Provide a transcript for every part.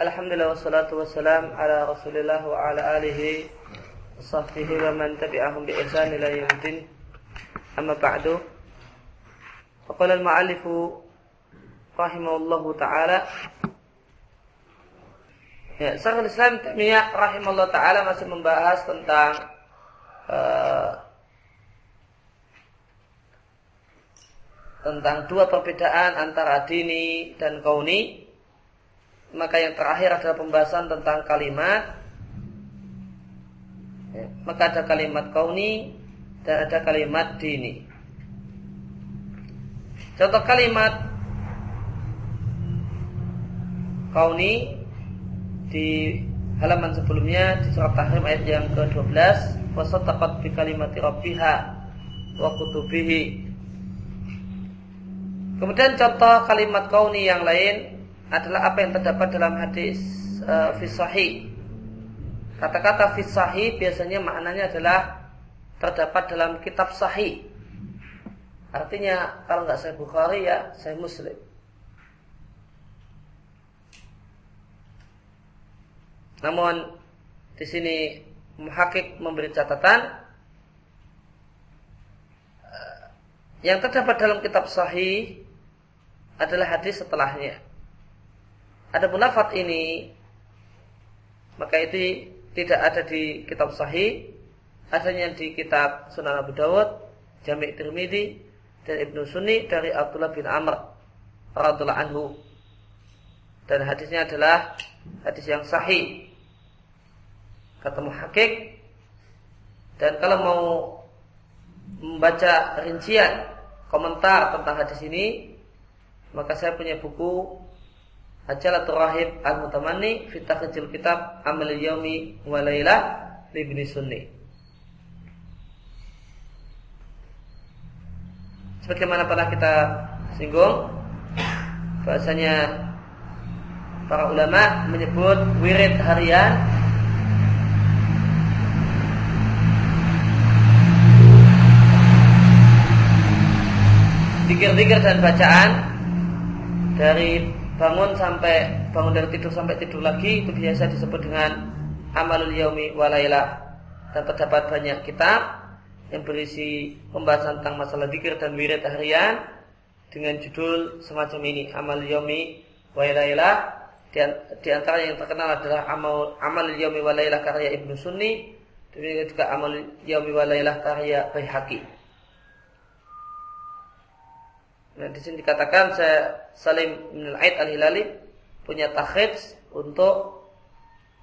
Alhamdulillah wassalatu wassalam ala Rasulillah wa ala alihi sahbihi wa man tabi'ahum bi ihsan ila yaumil Amma ba'du. Faqala al-ma'allif rahimahullah taala. Ya, Syekhul Islam Taimiyah rahimahullah taala masih membahas tentang uh, tentang dua perbedaan antara dini dan kauni maka yang terakhir adalah pembahasan tentang kalimat. Ya, maka ada kalimat kauni dan ada kalimat dini. Contoh kalimat kauni di halaman sebelumnya di surat Tahrim ayat yang ke-12 wasataqat bi kalimati rabbiha wa kutubihi. Kemudian contoh kalimat kauni yang lain adalah apa yang terdapat dalam hadis uh, fisahi. Kata-kata fisahi biasanya maknanya adalah terdapat dalam kitab sahih. Artinya kalau nggak saya Bukhari ya saya Muslim. Namun di sini muhakik memberi catatan eh, yang terdapat dalam kitab sahih adalah hadis setelahnya. Ada munafat ini maka itu tidak ada di kitab sahih, adanya di kitab Sunan Abu Dawud, Jami' Tirmidzi dan Ibnu Sunni dari Abdullah bin Amr radhiyallahu anhu. Dan hadisnya adalah hadis yang sahih. Kata muhakik dan kalau mau membaca rincian komentar tentang hadis ini maka saya punya buku Ajalatul Rahib Al-Mutamanni Fitah kecil kitab Amal Yaumi Walailah Libni Sunni. Sebagaimana pernah kita singgung bahasanya para ulama menyebut wirid harian dikir-dikir dan bacaan dari bangun sampai bangun dari tidur sampai tidur lagi itu biasa disebut dengan amalul yaumi walailah dan terdapat banyak kitab yang berisi pembahasan tentang masalah zikir dan wirid harian dengan judul semacam ini amal yaumi walailah di antara yang terkenal adalah amal amal yaumi walailah karya Ibnu Sunni demikian juga amal yaumi walailah karya Baihaqi Nah, di sini dikatakan saya Salim bin Aid Al-Hilali punya takhid untuk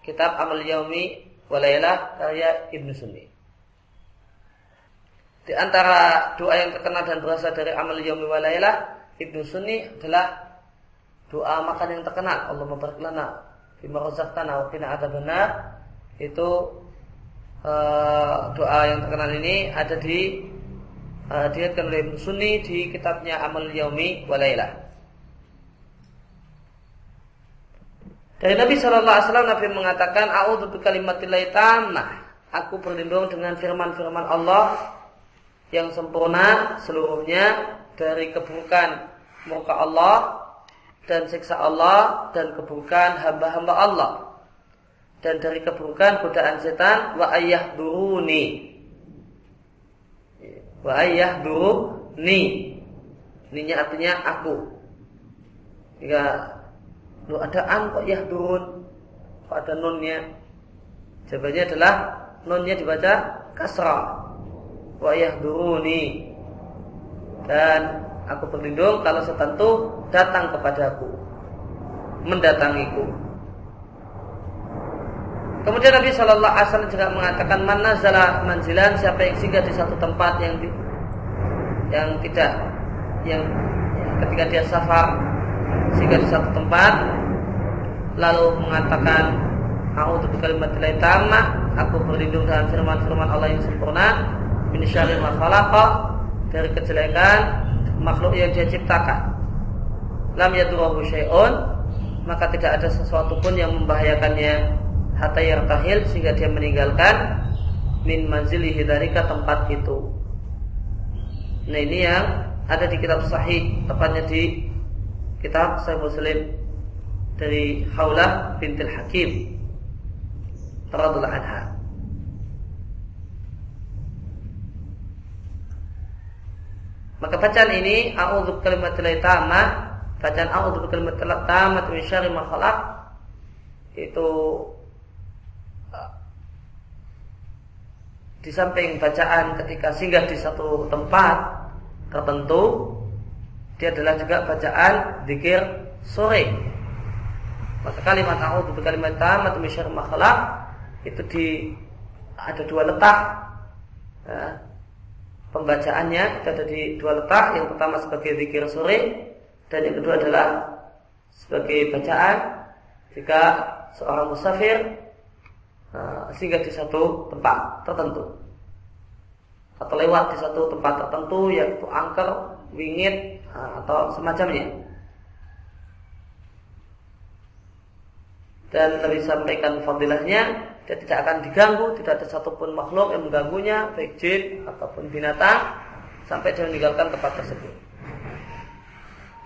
kitab Amal Yaumi Walailah karya Ibnu Sunni. Di antara doa yang terkenal dan berasal dari Amal Yaumi Walailah Ibnu Sunni adalah doa makan yang terkenal Allah barik lana bima razaqtana wa qina adzabannar itu uh, doa yang terkenal ini ada di uh, diriatkan oleh Ibnu Sunni di kitabnya Amal Yaumi Walailah. Dari Nabi Shallallahu Alaihi Wasallam Nabi mengatakan, "A'udzu bikalimatillahi tammah." Aku berlindung dengan firman-firman Allah yang sempurna seluruhnya dari keburukan muka Allah dan siksa Allah dan keburukan hamba-hamba Allah dan dari keburukan godaan setan wa ayah duruni Wa ayah dulu ni. Ninya artinya aku. Jika lu ada an kok yah durun. Kok ada nunnya. Jawabannya adalah nunnya dibaca kasrah. Wa ayah duruni. Dan aku berlindung kalau setan itu datang kepadaku. Mendatangiku. Kemudian Nabi Shallallahu Alaihi Wasallam juga mengatakan mana zala manzilan siapa yang singgah di satu tempat yang di, yang tidak yang ketika dia safar singgah di satu tempat lalu mengatakan aku untuk kalimat tamah aku berlindung dengan firman-firman Allah yang sempurna min syarri ma dari kejelekan makhluk yang dia ciptakan. Lam yadurruhu syai'un maka tidak ada sesuatu pun yang membahayakannya hatta yartahil sehingga dia meninggalkan min manzilihi dari tempat itu. Nah ini yang ada di kitab sahih, tepatnya di kitab Sahih Muslim. dari Haulah bintil Hakim radhiyallahu anha. Maka bacaan ini a'udzu bikalimatil tammah, bacaan a'udzu ma khalaq itu di samping bacaan ketika singgah di satu tempat tertentu dia adalah juga bacaan zikir sore maka kalimat a'udzu bikalimat tammah min syarri ma khalaq itu di ada dua letak ya, pembacaannya itu ada di dua letak. Yang pertama sebagai zikir sore dan yang kedua adalah sebagai bacaan jika seorang musafir singgah di satu tempat tertentu atau lewat di satu tempat tertentu yaitu angker, wingit uh, atau semacamnya. Dan Nabi sampaikan fadilahnya dia tidak akan diganggu, tidak ada satupun makhluk yang mengganggunya, baik jin ataupun binatang, sampai dia meninggalkan tempat tersebut.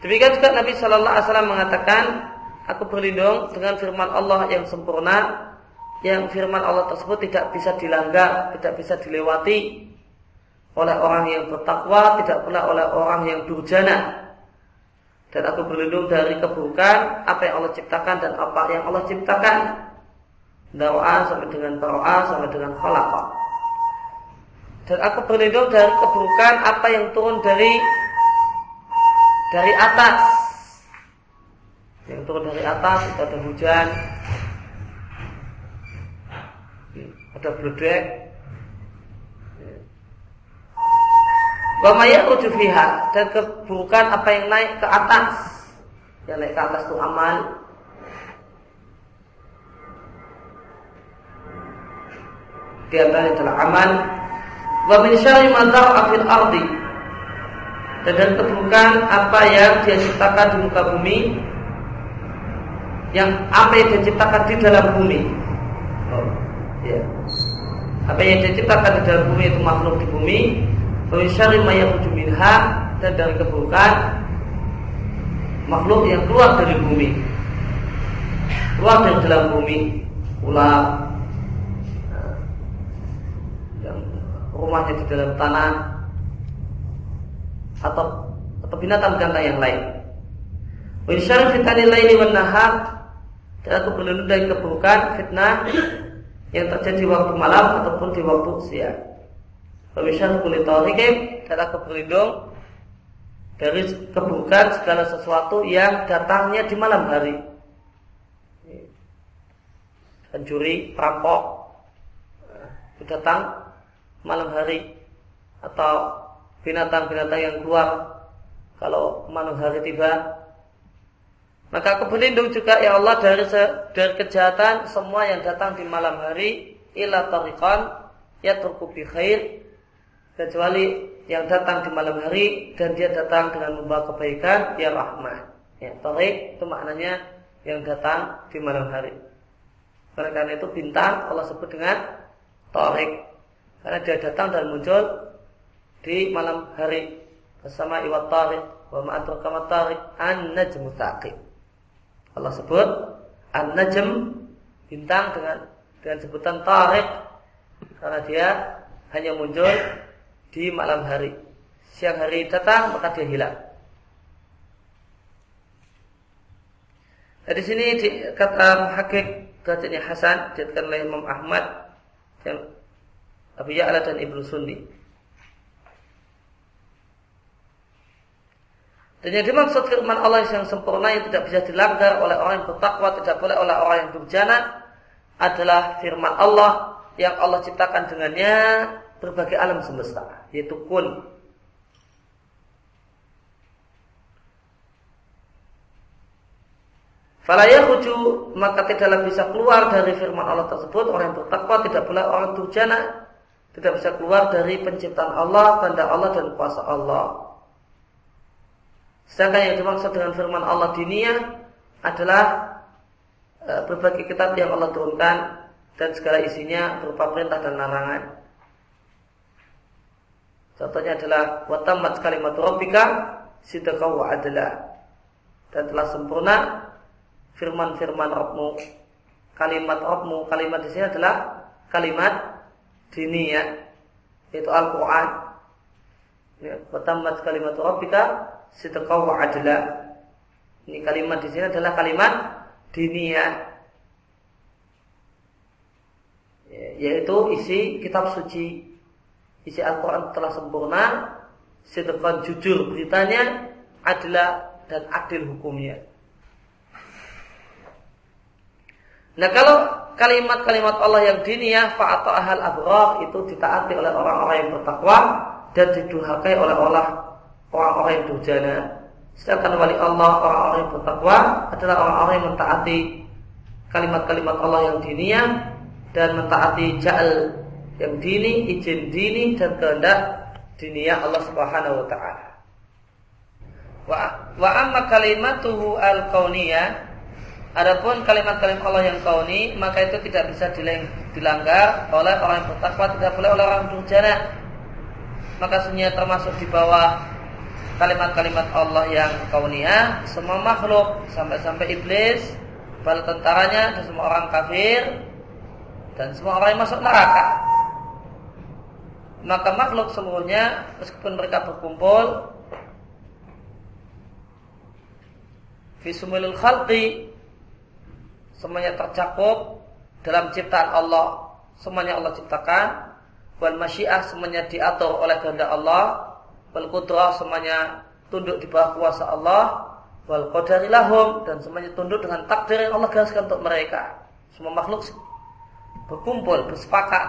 Demikian juga Nabi Shallallahu Alaihi Wasallam mengatakan, aku berlindung dengan firman Allah yang sempurna, yang firman Allah tersebut tidak bisa dilanggar, tidak bisa dilewati oleh orang yang bertakwa, tidak pula oleh orang yang durjana. Dan aku berlindung dari keburukan apa yang Allah ciptakan dan apa yang Allah ciptakan Dawa sampai dengan Baro'a sampai dengan Khalaqa. Dan aku berlindung dari keburukan apa yang turun dari dari atas. Yang turun dari atas itu ada hujan, ada bledek, Wamaya ujufiha dan keburukan apa yang naik ke atas. Yang naik ke atas itu amal, di antara adalah aman wa min syarri ma ardi dan dari keburukan apa yang dia ciptakan di muka bumi yang apa yang dia ciptakan di dalam bumi oh, ya. Apa yang dia ciptakan di dalam bumi itu makhluk di bumi. Wa min syarri ma minha dan dari keburukan makhluk yang keluar dari bumi. Keluar dari dalam bumi. Ular rumahnya di dalam tanah atau atau binatang-binatang yang lain. Wa syarri fitnah laili wan nahar dan aku dari keburukan fitnah yang terjadi waktu malam ataupun di waktu siang. Wa syarri kulli dan aku berlindung dari keburukan segala sesuatu yang datangnya di malam hari. Pencuri, perampok, datang malam hari atau binatang-binatang yang keluar kalau malam hari tiba maka aku berlindung juga ya Allah dari dari kejahatan semua yang datang di malam hari ila tariqan yatruku bi khair kecuali yang datang di malam hari dan dia datang dengan membawa kebaikan ya rahmah. Ya tarik itu maknanya yang datang di malam hari. Karena itu bintang Allah sebut dengan tarik karena dia datang dan muncul di malam hari. Bersama iwat tarik wa ma'atul kamat tarik an najmu taqib. Allah sebut an najm bintang dengan dengan sebutan tarik karena dia hanya muncul di malam hari. Siang hari datang maka dia hilang. Nah, di sini di, kata hakik derajatnya Hasan dikatakan oleh Imam Ahmad yang Abu Ya'la dan Ibnu Sundi. Dan yang dimaksud firman Allah yang sempurna yang tidak bisa dilanggar oleh orang yang bertakwa, tidak boleh oleh orang yang durjana adalah firman Allah yang Allah ciptakan dengannya berbagai alam semesta, yaitu kun. Falaya huju maka tidaklah bisa keluar dari firman Allah tersebut orang yang bertakwa tidak boleh orang durjana tidak bisa keluar dari penciptaan Allah, tanda Allah dan kuasa Allah. Sedangkan yang dimaksud dengan firman Allah dunia adalah e, berbagai kitab yang Allah turunkan dan segala isinya berupa perintah dan larangan. Contohnya adalah watamat kalimat rabbika sidqa wa adalah dan telah sempurna firman-firman Rabbmu, kalimat Rabbmu, kalimat di sini adalah kalimat diniyah, yaitu Al-Quran. Ya, Watammat kalimat Rabbika sidqaw wa adla. Ini kalimat di sini adalah kalimat diniyah. Ya, yaitu isi kitab suci. Isi Al-Quran telah sempurna, sidqan jujur beritanya, adla dan adil hukumnya. Nah kalau kalimat-kalimat Allah yang diniyah ahal abrar itu ditaati oleh orang-orang yang bertakwa dan didurhakai oleh Allah orang-orang yang durjana. Sedangkan wali Allah orang-orang yang bertakwa adalah orang-orang yang mentaati kalimat-kalimat Allah yang diniyah dan mentaati ja'al yang dini, izin dini dan kehendak diniyah Allah Subhanahu wa taala. Wa amma kalimatuhu al-kauniyah Adapun kalimat-kalimat Allah yang kauni maka itu tidak bisa dilanggar oleh orang yang bertakwa, tidak boleh oleh orang durjana. Maka sebenarnya termasuk di bawah kalimat-kalimat Allah yang kauniyah. Semua makhluk sampai-sampai iblis, bala tentaranya dan semua orang kafir dan semua orang yang masuk neraka. Maka makhluk semuanya meskipun mereka berkumpul Fisumulul khalqi semuanya tercakup dalam ciptaan Allah. Semuanya Allah ciptakan wal masyiah semuanya diatur oleh kehendak Allah. Wal qudrah semuanya tunduk di bawah kuasa Allah. Wal qadari lahum dan semuanya tunduk dengan takdir yang Allah gariskan untuk mereka. Semua makhluk berkumpul bersepakat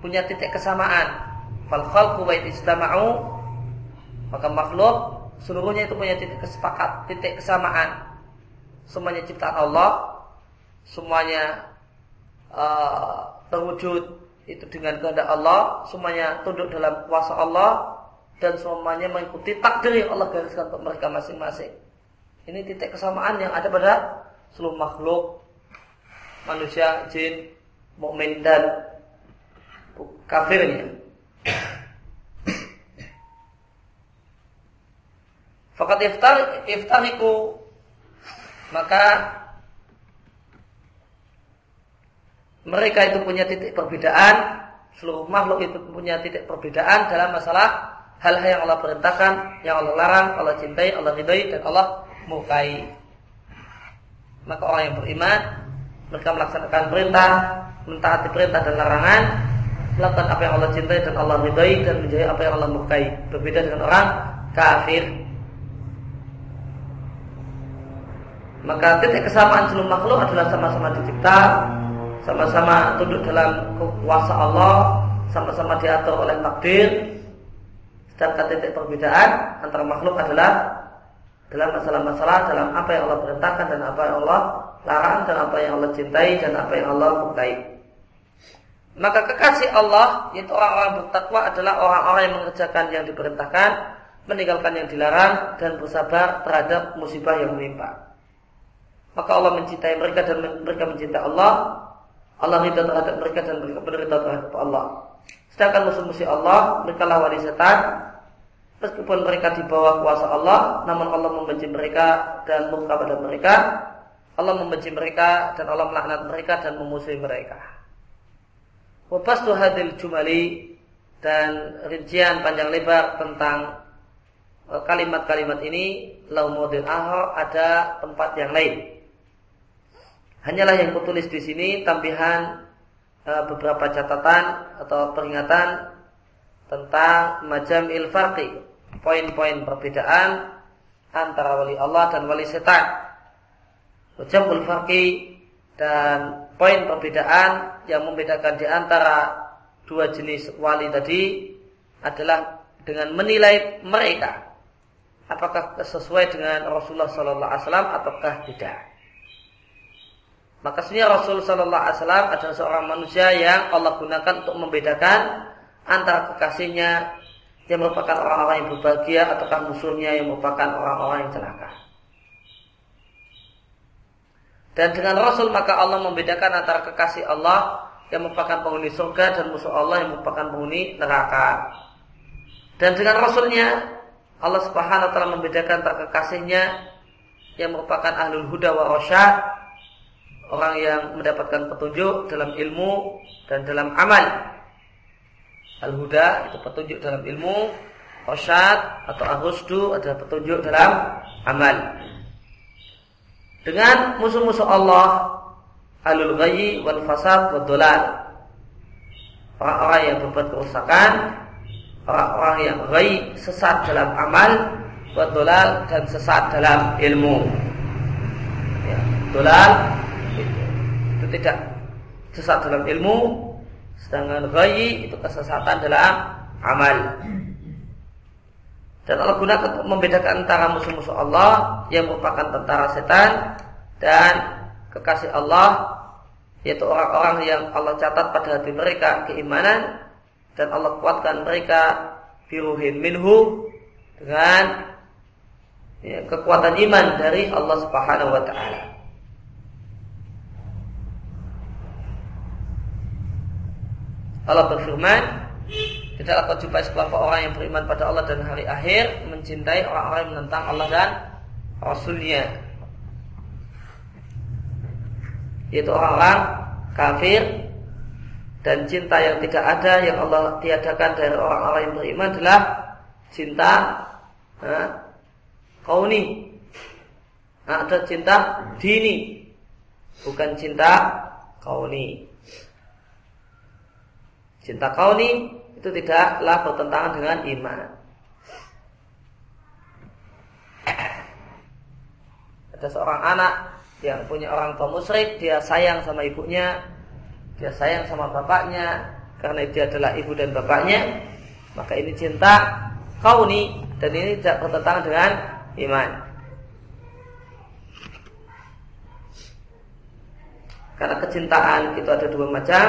punya titik kesamaan. Fal khalqu wa istama'u. Maka makhluk seluruhnya itu punya titik kesepakat titik kesamaan. Semuanya ciptaan Allah. Semuanya uh, terwujud itu dengan kehendak Allah, semuanya tunduk dalam kuasa Allah dan semuanya mengikuti takdir yang Allah gariskan untuk mereka masing-masing. Ini titik kesamaan yang ada pada seluruh makhluk, manusia, jin, mukmin dan kafirnya. Fakat iftar iftariku maka mereka itu punya titik perbedaan, seluruh makhluk itu punya titik perbedaan dalam masalah hal-hal yang Allah perintahkan, yang Allah larang, Allah cintai, Allah ridhoi dan Allah mukai. Maka orang yang beriman mereka melaksanakan perintah, mentaati perintah dan larangan, melakukan apa yang Allah cintai dan Allah ridhoi dan menjadi apa yang Allah mukai. Berbeda dengan orang kafir. Maka titik kesamaan seluruh makhluk adalah sama-sama dicipta, sama-sama tunduk dalam kuasa Allah, sama-sama diatur oleh takdir. Sedangkan titik perbedaan antara makhluk adalah dalam masalah-masalah dalam apa yang Allah perintahkan dan apa yang Allah larang dan apa yang Allah cintai dan apa yang Allah murkai. Maka kekasih Allah yaitu orang-orang bertakwa adalah orang-orang yang mengerjakan yang diperintahkan, meninggalkan yang dilarang dan bersabar terhadap musibah yang menimpa. Maka Allah mencintai mereka dan mereka mencintai Allah Allah ridha terhadap mereka dan mereka berita terhadap Allah. Sedangkan musuh-musuh Allah, mereka lawan setan, meskipun mereka di bawah kuasa Allah, namun Allah membenci mereka dan murka pada mereka. Allah membenci mereka dan Allah melaknat mereka dan memusuhi mereka. Wabastu hadil jumali dan rincian panjang lebar tentang eh, kalimat-kalimat ini lau model ahor ada tempat yang lain. Hanyalah yang kutulis di sini tampihan e, beberapa catatan atau peringatan tentang majam ilfaqi, poin-poin perbedaan antara wali Allah dan wali setan. Majam ilfaqi dan poin perbedaan yang membedakan di antara dua jenis wali tadi adalah dengan menilai mereka apakah sesuai dengan Rasulullah Sallallahu Alaihi Wasallam ataukah tidak. Maka sebenarnya Rasul Shallallahu Alaihi Wasallam adalah seorang manusia yang Allah gunakan untuk membedakan antara kekasihnya yang merupakan orang-orang yang berbahagia ataukah musuhnya yang merupakan orang-orang yang celaka. Dan dengan Rasul maka Allah membedakan antara kekasih Allah yang merupakan penghuni surga dan musuh Allah yang merupakan penghuni neraka. Dan dengan Rasulnya Allah Subhanahu wa taala membedakan antara kekasihnya yang merupakan ahlul huda wa rasyad, orang yang mendapatkan petunjuk dalam ilmu dan dalam amal. Al-huda itu petunjuk dalam ilmu, rasyad atau ar-rusdu adalah petunjuk dalam amal. Dengan musuh-musuh Allah, alul ghayyi wal fasad wal dolal. Orang-orang yang berbuat kerusakan, orang-orang yang ghayy sesat dalam amal, wa dolal dan sesat dalam ilmu. Ya, itu tidak sesat dalam ilmu, sedangkan ghayy itu kesesatan dalam amal. Dan Allah gunakan untuk membedakan antara musuh-musuh Allah yang merupakan tentara setan dan kekasih Allah yaitu orang-orang yang Allah catat pada hati mereka keimanan dan Allah kuatkan mereka biruhin minhu dengan ya, kekuatan iman dari Allah Subhanahu wa taala. Allah berfirman, Tidaklah kau jumpai sekelompok orang yang beriman pada Allah dan hari akhir mencintai orang-orang yang menentang Allah dan Rasulnya. Yaitu orang-orang kafir dan cinta yang tidak ada yang Allah tiadakan dari orang-orang yang beriman adalah cinta ha, kauni. Ada cinta dini, bukan cinta kauni. Cinta kauni itu tidaklah bertentangan dengan iman. Ada seorang anak yang punya orang tua musyrik, dia sayang sama ibunya, dia sayang sama bapaknya, karena dia adalah ibu dan bapaknya, maka ini cinta kauni dan ini tidak bertentangan dengan iman. Karena kecintaan itu ada dua macam,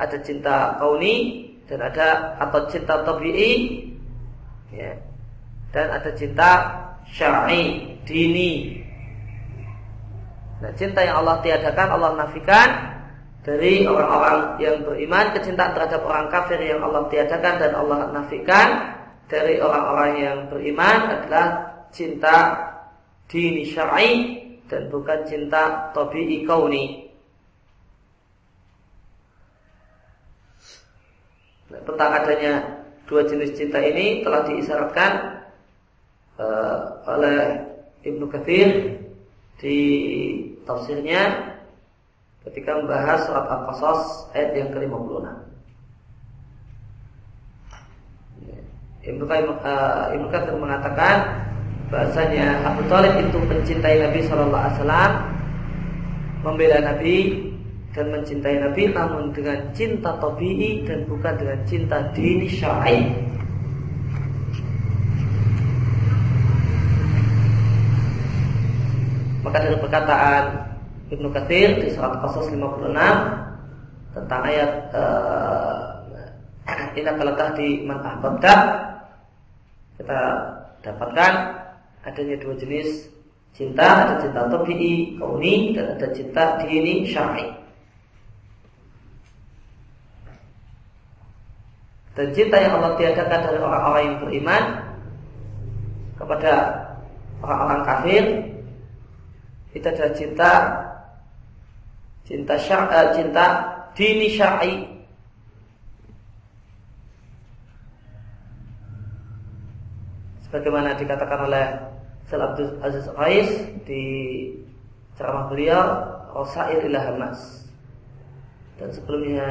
ada cinta kauni dan ada atau cinta tabi'i ya, dan ada cinta syar'i dini. Nah cinta yang Allah tiadakan Allah nafikan dari orang-orang yang beriman kecintaan terhadap orang kafir yang Allah tiadakan dan Allah nafikan dari orang-orang yang beriman adalah cinta dini syar'i dan bukan cinta tabi'i kauni Nah, tentang adanya dua jenis cinta ini telah diisyaratkan uh, oleh Ibnu Katsir di tafsirnya ketika membahas surat Al-Qasas ayat yang ke-56. Ibnu uh, Ibnu Katsir mengatakan bahasanya Abu Talib itu mencintai Nabi Shallallahu Alaihi Wasallam, membela Nabi dan mencintai Nabi namun dengan cinta tabii dan bukan dengan cinta dini syar'i. Maka dari perkataan Ibnu Katsir di surat Qasas 56 tentang ayat uh, ini letak di man ahbabta kita dapatkan adanya dua jenis cinta ada cinta tabii kauni dan ada cinta dini syar'i. Dan cinta yang Allah tiadakan dari orang-orang yang beriman kepada orang-orang kafir itu adalah cinta cinta syar, uh, cinta dini syar'i. Sebagaimana dikatakan oleh Sayyid Abdul Aziz Rais di ceramah beliau Rasail ila Hamas. Dan sebelumnya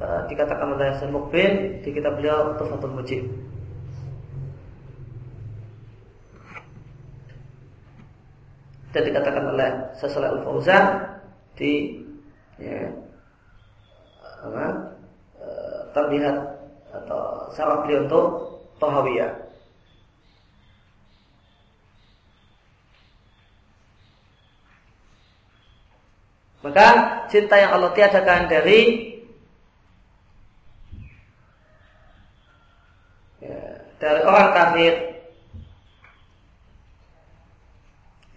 uh, dikatakan oleh Hasan Mukbin di kitab beliau Tufatul Mujib. Dan dikatakan oleh Sasalah Al-Fauzan di ya, apa, uh, terlihat atau salah beliau untuk Tahawiyah. Maka cinta yang Allah tiadakan dari dari orang kafir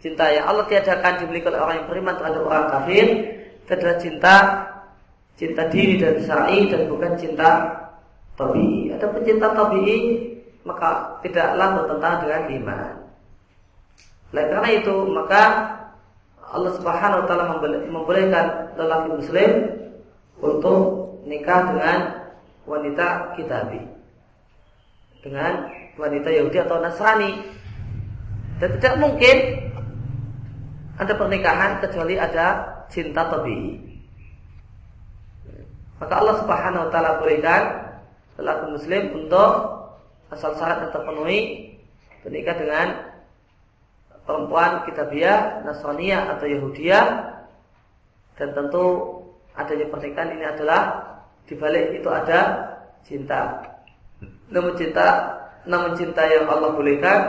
cinta yang Allah tiadakan dimiliki oleh orang yang beriman terhadap orang kafir itu adalah cinta cinta diri dan syar'i dan bukan cinta tabii. Ada pencinta tabii maka tidaklah bertentangan dengan iman. Oleh karena itu maka Allah Subhanahu wa taala membolehkan lelaki muslim untuk nikah dengan wanita kitabi. Dengan wanita Yahudi atau Nasrani. Dan tidak mungkin ada pernikahan kecuali ada cinta tabii. Maka Allah Subhanahu wa taala berikan lelaki muslim untuk asal syarat yang terpenuhi menikah dengan perempuan kitabiah, Nasraniyah atau Yahudiyah dan tentu adanya pernikahan ini adalah di balik itu ada cinta. Namun cinta, namun cinta yang Allah bolehkan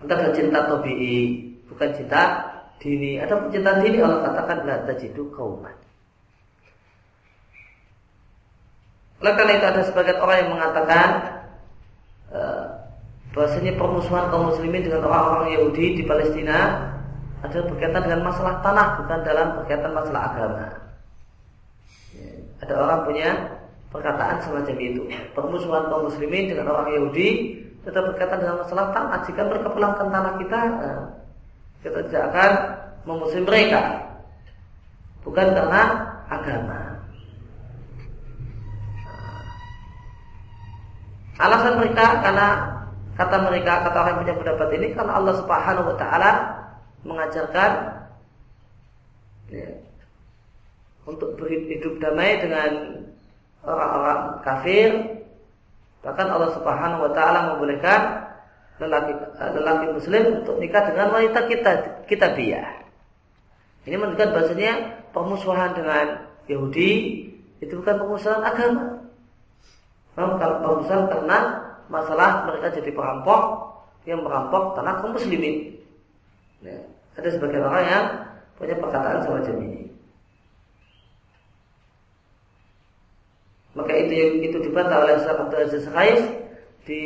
adalah cinta tobi'i, bukan cinta dini. Ada cinta dini Allah katakan la tajidu kauman. Oleh karena itu ada sebagian orang yang mengatakan uh, bahwasanya permusuhan kaum muslimin dengan orang-orang Yahudi di Palestina adalah berkaitan dengan masalah tanah bukan dalam berkaitan masalah agama. Ya, ada orang punya perkataan semacam itu. Permusuhan kaum muslimin dengan orang Yahudi tetap berkaitan dengan masalah tanah. Jika mereka pulangkan tanah kita, nah, kita tidak akan memusuhi mereka. Bukan karena agama. Alasan mereka karena kata mereka kata orang yang punya pendapat ini karena Allah Subhanahu wa taala mengajarkan ya, untuk berhidup damai dengan orang-orang kafir bahkan Allah Subhanahu wa taala membolehkan lelaki lelaki muslim untuk nikah dengan wanita kita kita biar. Ini menunjukkan bahasanya permusuhan dengan Yahudi itu bukan permusuhan agama. Kalau permusuhan karena masalah mereka jadi perampok yang merampok tanah kaum muslimin. Ya, ada sebagian orang yang punya perkataan semacam ini. Maka itu itu dibantah oleh Syekh Abdul Aziz Rais di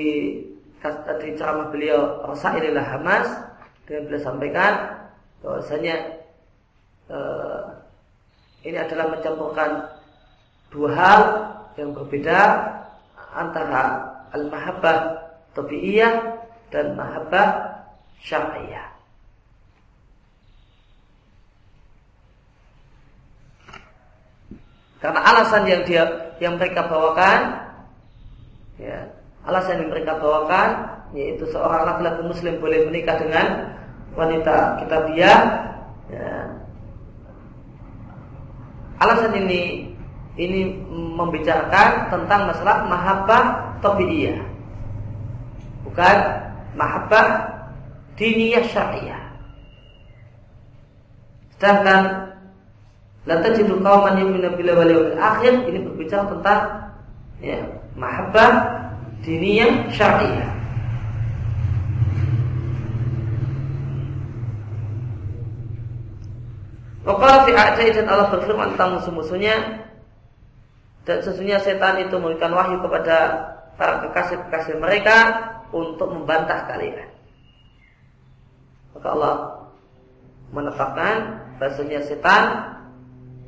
di ceramah beliau Rasaililah Hamas dan beliau sampaikan bahwasanya eh, ini adalah mencampurkan dua hal yang berbeda antara al-mahabbah tabi'iyah dan mahabbah syar'iyah. Karena alasan yang dia yang mereka bawakan ya, alasan yang mereka bawakan yaitu seorang laki-laki muslim boleh menikah dengan wanita kitabiah ya. Alasan ini ini membicarakan tentang masalah mahabbah tabi'iyah. Bukan mahabbah diniyah syariah. Sedangkan La tajidu qauman yu'minuna billahi wal yawmil akhir ini berbicara tentang ya, mahabbah diniyah syariah. Wakala fi dan Allah berfirman tentang musuh-musuhnya dan sesungguhnya setan itu memberikan wahyu kepada para kekasih-kekasih mereka untuk membantah kalian. Maka Allah menetapkan bahasanya setan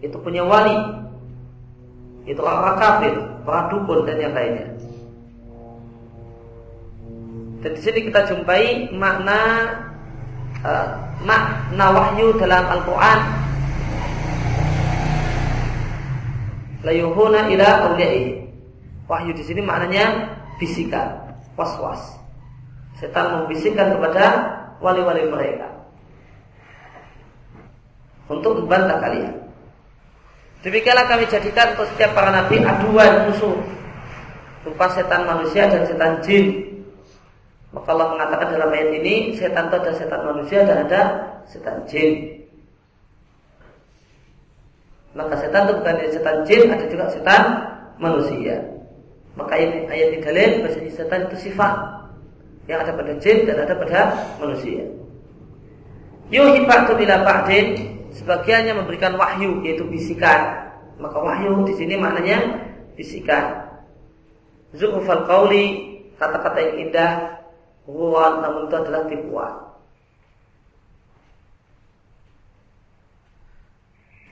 itu punya wali. Itu orang kafir, para dukun dan yang lainnya. Dan di sini kita jumpai makna uh, makna wahyu dalam Al-Qur'an layuhuna ila awliyaihi. Wahyu di sini maknanya bisikan, was-was. Setan membisikkan kepada wali-wali mereka untuk membantah kalian. Demikianlah kami jadikan untuk setiap para nabi aduan musuh berupa setan manusia dan setan jin. Maka Allah mengatakan dalam ayat ini setan itu ada setan manusia dan ada setan jin. Maka setan itu bukan setan jin, ada juga setan manusia. Maka ayat, ayat ini dalil bahwa setan itu sifat yang ada pada jin dan ada pada manusia. Yuhi ba'du ila ba'din sebagiannya memberikan wahyu yaitu bisikan. Maka wahyu di sini maknanya bisikan. Zuhufal qauli kata-kata yang indah, ruwan namun itu adalah tipuan.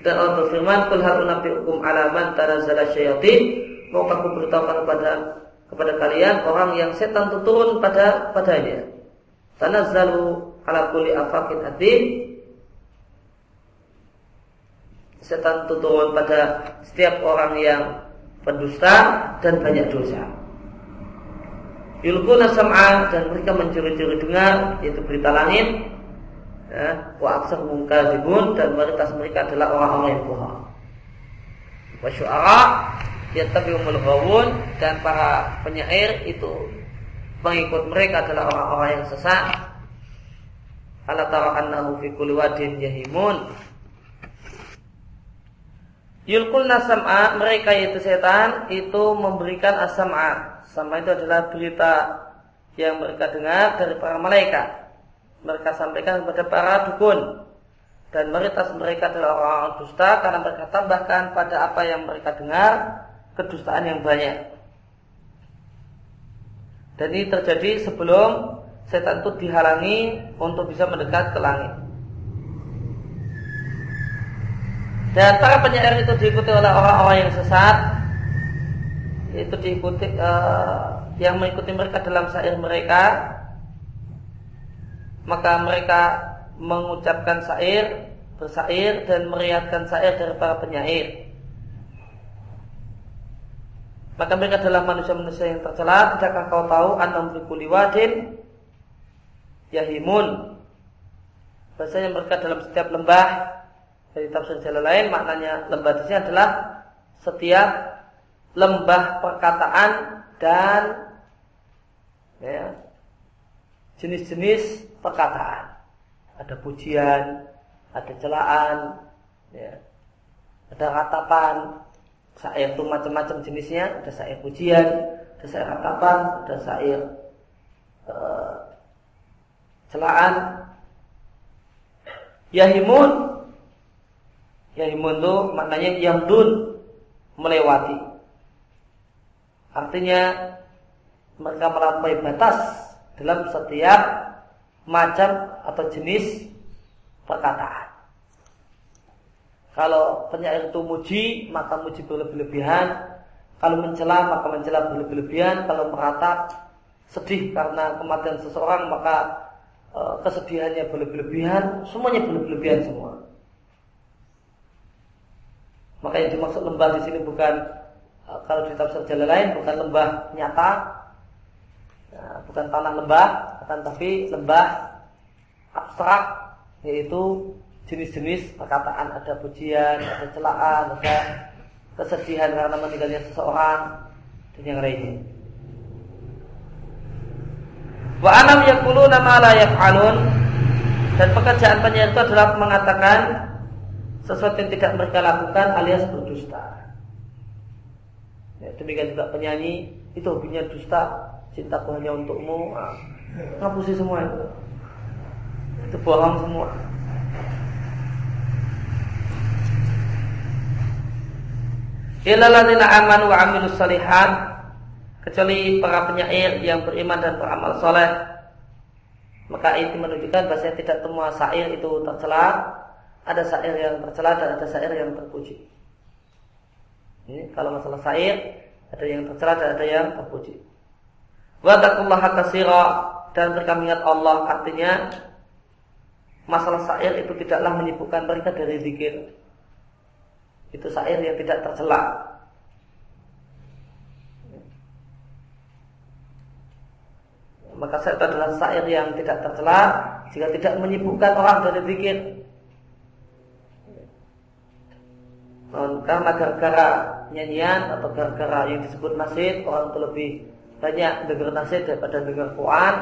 Dan Allah berfirman, "Qul hal unabbiukum ala man tanazzala syayatin?" Mau aku beritahukan kepada kepada kalian orang yang setan itu turun pada padanya. Tanazzalu ala kulli afakin adim. Setan itu turun pada setiap orang yang pendusta dan banyak dosa. Yulkuna sam'a dan mereka mencuri-curi dengar yaitu berita langit. Ya, wa aksar mungkadzibun dan mayoritas mereka adalah orang-orang yang bohong. Wa syu'ara yattabi'umul ghawun dan para penyair itu pengikut mereka adalah orang-orang yang sesat. Ala tara annahu fi kulli wadin yahimun. Yulkul nasam'a mereka itu setan itu memberikan asam'a. Sama itu adalah berita yang mereka dengar dari para malaikat. Mereka sampaikan kepada para dukun dan mayoritas mereka adalah orang-orang dusta karena mereka tambahkan pada apa yang mereka dengar kedustaan yang banyak. Dan ini terjadi sebelum setan itu dihalangi untuk bisa mendekat ke langit. Dan para penyair itu diikuti oleh orang-orang yang sesat, itu diikuti uh, yang mengikuti mereka dalam syair mereka, maka mereka mengucapkan syair, bersair dan meriatkan syair dari para penyair. Maka mereka adalah manusia-manusia yang tercela. Tidakkah kau tahu anam fi wadin yahimun. Bahasanya mereka dalam setiap lembah dari tafsir jalan lain maknanya lembah di adalah setiap lembah perkataan dan ya, jenis-jenis perkataan. Ada pujian, ada celaan, ya, ada ratapan, Syair itu macam-macam jenisnya, ada syair pujian, ada syair ratapan, ada syair uh, celaan. Yahimun Yahimun itu maknanya yamdun melewati. Artinya mereka melampaui batas dalam setiap macam atau jenis perkataan. Kalau penyair itu muji, maka muji berlebih-lebihan. Kalau mencela, maka mencela berlebih-lebihan. Kalau meratap, sedih karena kematian seseorang, maka e, kesedihannya berlebih-lebihan. Semuanya berlebih-lebihan semua. Maka yang dimaksud lembah di sini bukan e, kalau di tafsir jalan lain bukan lembah nyata, nah, bukan tanah lembah, akan tapi lembah abstrak yaitu jenis-jenis perkataan ada pujian, ada celaan, ada kesedihan karena meninggalnya seseorang dan yang lainnya. Wa anam yakulu nama la yaf'alun dan pekerjaan penyair itu adalah mengatakan sesuatu yang tidak mereka lakukan alias berdusta. Ya, demikian juga penyanyi itu hobinya dusta, cintaku hanya untukmu. Nah, ngapusi semua itu. Itu bohong semua. Illalladzina amanu wa amilus salihat kecuali para penyair yang beriman dan beramal soleh maka itu menunjukkan bahwa tidak semua syair itu tercela ada syair yang tercela dan ada syair yang terpuji ini kalau masalah syair ada yang tercela dan ada yang terpuji wa taqullaha dan mereka mengingat Allah artinya masalah syair itu tidaklah menyibukkan mereka dari zikir itu syair yang tidak tercela. Maka syair adalah syair yang tidak tercela jika tidak menyibukkan orang dari zikir. Karena gara-gara nyanyian atau gara-gara yang disebut nasid orang itu lebih banyak dengar nasid daripada dengar Quran.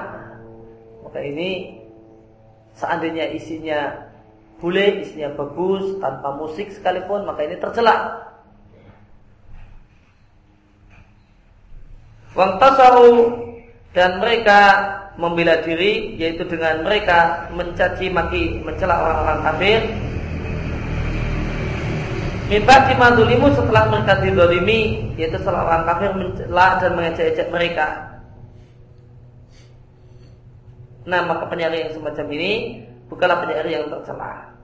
Maka ini seandainya isinya boleh isinya bagus tanpa musik sekalipun maka ini tercela. Wangtasaru dan mereka membela diri yaitu dengan mereka mencaci maki mencela orang-orang kafir Mimba dimandulimu setelah mereka didolimi Yaitu setelah orang kafir mencela dan mengejek-ejek mereka Nah maka penyair yang semacam ini Bukanlah penyair yang tercela.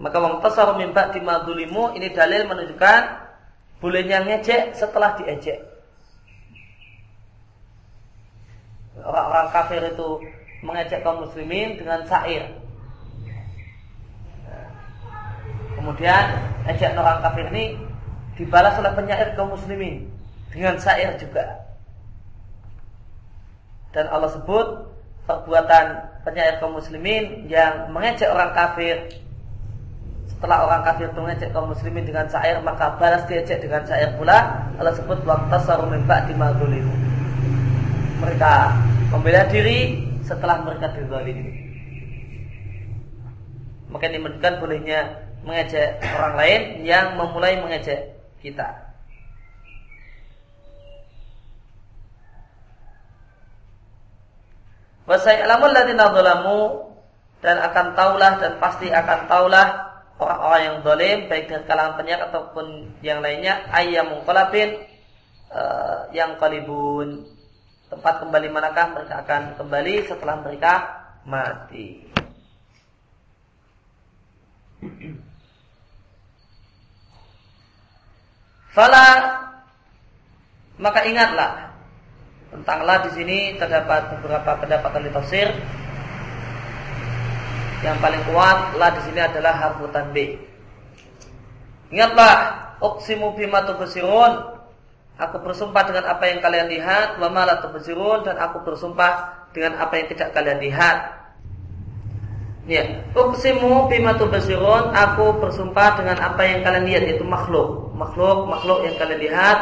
Maka wong tasar mimba dimadulimu ini dalil menunjukkan bolehnya ngejek setelah diejek. Orang-orang kafir itu mengejek kaum muslimin dengan sair. Kemudian ejek orang kafir ini dibalas oleh penyair kaum muslimin dengan sair juga. Dan Allah sebut perbuatan penyair kaum muslimin yang mengejek orang kafir setelah orang kafir itu mengejek kaum muslimin dengan syair maka balas diejek dengan syair pula Allah sebut waktu min ba'di mereka membela diri setelah mereka dizalimi. Maka menunjukkan bolehnya mengejek orang lain yang memulai mengejek kita. Dan akan taulah dan pasti akan taulah orang-orang yang dolim baik dari kalangan penyair ataupun yang lainnya ayam mungkolabin uh, yang kalibun tempat kembali manakah mereka akan kembali setelah mereka mati. Fala maka ingatlah tentang la di sini terdapat beberapa pendapat ahli tafsir. Yang paling kuat la di sini adalah harfu tanbih. Ingatlah, uqsimu bima tubsirun. Aku bersumpah dengan apa yang kalian lihat, wa ma dan aku bersumpah dengan apa yang tidak kalian lihat. Ya, uqsimu bima tubsirun, aku bersumpah dengan apa yang kalian lihat yaitu makhluk. Makhluk, makhluk yang kalian lihat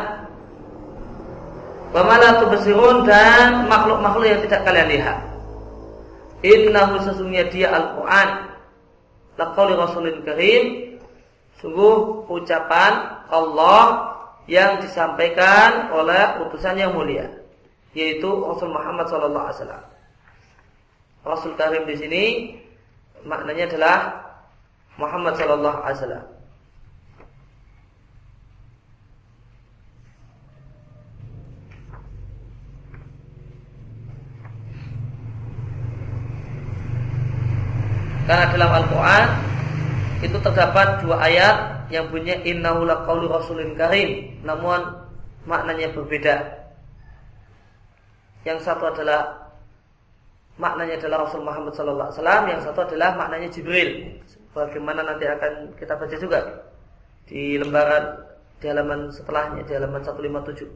Wamala tubsirun dan makhluk-makhluk yang tidak kalian lihat. Innahu sesungguhnya dia Al-Quran. Laqawli Rasulun Karim. Sungguh ucapan Allah yang disampaikan oleh utusan yang mulia. Yaitu Rasul Muhammad SAW. Rasul Karim di sini maknanya adalah Muhammad SAW. Karena dalam Al-Quran itu terdapat dua ayat yang punya innahu laqaulu rasulin karim, namun maknanya berbeda. Yang satu adalah maknanya adalah Rasul Muhammad sallallahu alaihi wasallam, yang satu adalah maknanya Jibril. Bagaimana nanti akan kita baca juga di lembaran di halaman setelahnya di halaman 157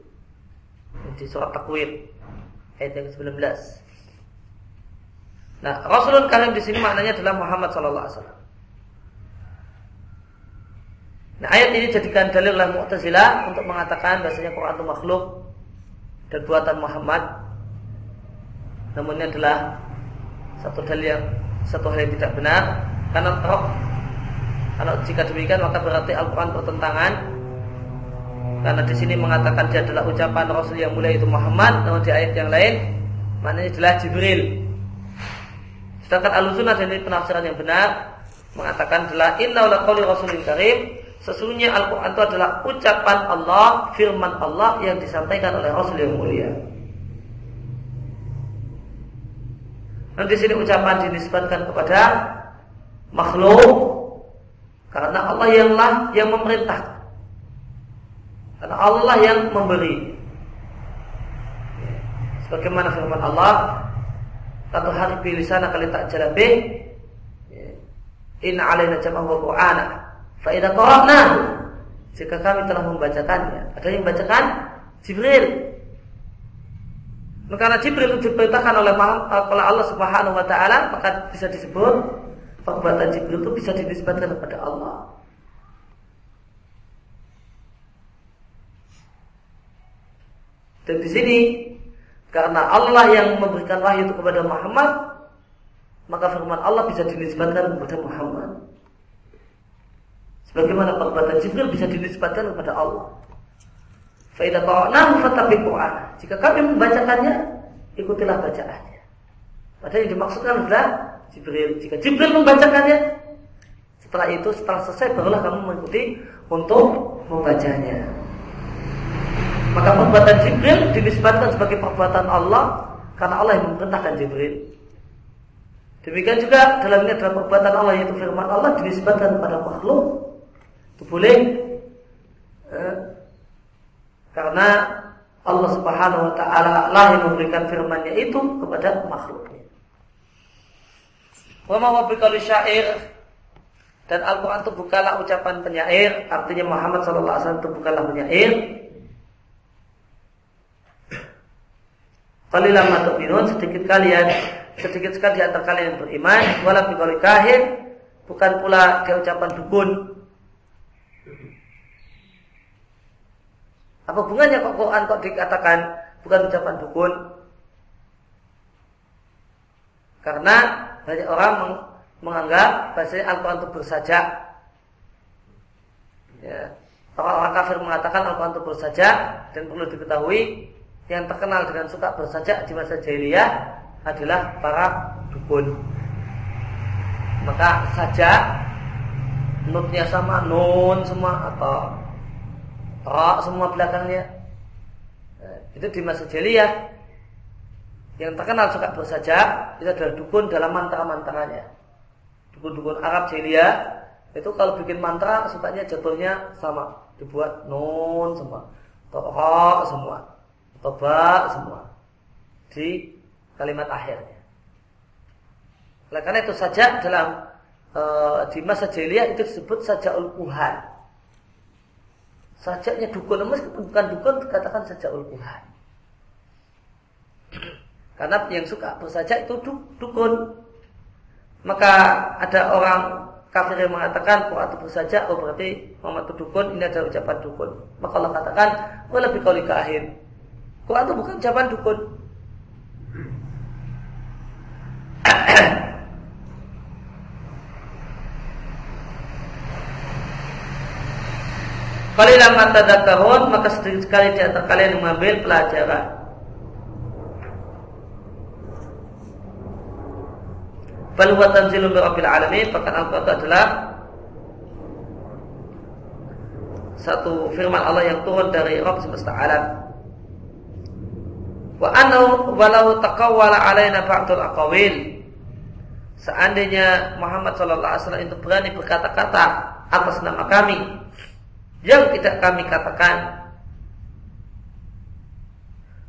di surat Takwir ayat yang 19. Nah, Rasulun Karim di sini maknanya adalah Muhammad sallallahu alaihi wasallam. Nah, ayat ini jadikan dalil oleh Mu'tazilah untuk mengatakan bahasanya Quran itu makhluk dan buatan Muhammad. Namun ini adalah satu dalil yang satu hal yang tidak benar karena roh kalau jika demikian maka berarti Al-Quran bertentangan karena di sini mengatakan dia adalah ucapan Rasul yang mulia itu Muhammad, namun di ayat yang lain maknanya adalah Jibril. Sedangkan al-sunnah dan ini penafsiran yang benar mengatakan adalah inna qawli rasulil karim sesungguhnya Al-Quran itu adalah ucapan Allah, firman Allah yang disampaikan oleh Rasul yang mulia. Dan di sini ucapan dinisbatkan kepada makhluk karena Allah yang lah yang memerintah. Karena Allah yang memberi. Sebagaimana firman Allah, satu hari pilih sana kali tak jalan be Inna alaina jama'ah wa qur'ana Fa idza jika kami telah membacakannya, ada yang membacakan Jibril. Karena Jibril itu diperintahkan oleh oleh Allah Subhanahu wa taala, maka bisa disebut perbuatan Jibril itu bisa dinisbatkan kepada Allah. Dan di sini karena Allah yang memberikan wahyu itu kepada Muhammad, maka firman Allah bisa dinisbatkan kepada Muhammad. Sebagaimana perbuatan Jibril bisa dinisbatkan kepada Allah. Faidah ta'anahu fatabi Quran. Jika kami membacakannya, ikutilah bacaannya. Padahal yang dimaksudkan adalah Jibril. Jika Jibril membacakannya, setelah itu, setelah selesai, barulah kamu mengikuti untuk membacanya. Maka perbuatan Jibril dinisbatkan sebagai perbuatan Allah karena Allah yang memerintahkan Jibril. Demikian juga dalamnya adalah perbuatan Allah yaitu firman Allah dinisbatkan kepada makhluk. Itu boleh eh, karena Allah Subhanahu wa taala lah yang memberikan firman-Nya itu kepada makhluknya. Wa ma syair. Dan Al-Quran itu bukanlah ucapan penyair Artinya Muhammad SAW itu bukanlah penyair. Qalilan matu'minun sedikit kalian sedikit sekali di antara kalian yang beriman. Wala biqauli kahin bukan pula dia ucapan dukun apa hubungannya kok Quran kok dikatakan bukan ucapan dukun karena banyak orang menganggap bahasanya Al-Quran itu bersajak ya. orang-orang kafir mengatakan Al-Quran itu bersajak dan perlu diketahui yang terkenal dengan suka bersajak di masa jahiliyah adalah para dukun. Maka saja nutnya sama nun semua atau ra semua belakangnya. Eh, itu di masa jahiliyah yang terkenal suka bersajak itu adalah dukun dalam mantra-mantranya. Dukun-dukun Arab jahiliyah itu kalau bikin mantra sukanya jatuhnya sama dibuat nun semua ra semua toba semua di kalimat akhirnya. Oleh karena itu saja dalam e, di masa jahiliyah itu disebut saja ulkuhan. Sajaknya dukun, meskipun bukan dukun dikatakan saja ulkuhan. Karena yang suka bersajak itu dukun. Maka ada orang kafir yang mengatakan Quran itu bersajak, oh berarti Muhammad itu dukun, ini adalah ucapan dukun. Maka Allah katakan, oh lebih kau akhir. Quran itu bukan ucapan dukun. Qalilan ma tadakkarun maka sedikit sekali di antara kalian mengambil pelajaran. Bal huwa tanzilun rabbil alamin, bahkan Al-Qur'an adalah satu firman Allah yang turun dari Rabb semesta alam. Wa anau walau taqawwala alaina ba'dul aqawil. Seandainya Muhammad sallallahu alaihi wasallam itu berani berkata-kata atas nama kami yang tidak kami katakan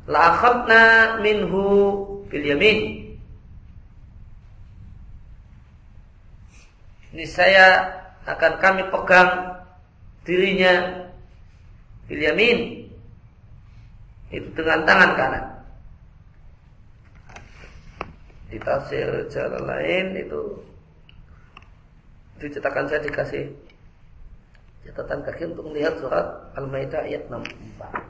la akhadna minhu bil yamin. Ini saya akan kami pegang dirinya bil yamin. Itu dengan tangan kanan. Di tafsir jalan lain itu dicetakan saya dikasih catatan kaki untuk melihat surat Al-Maidah ayat 64.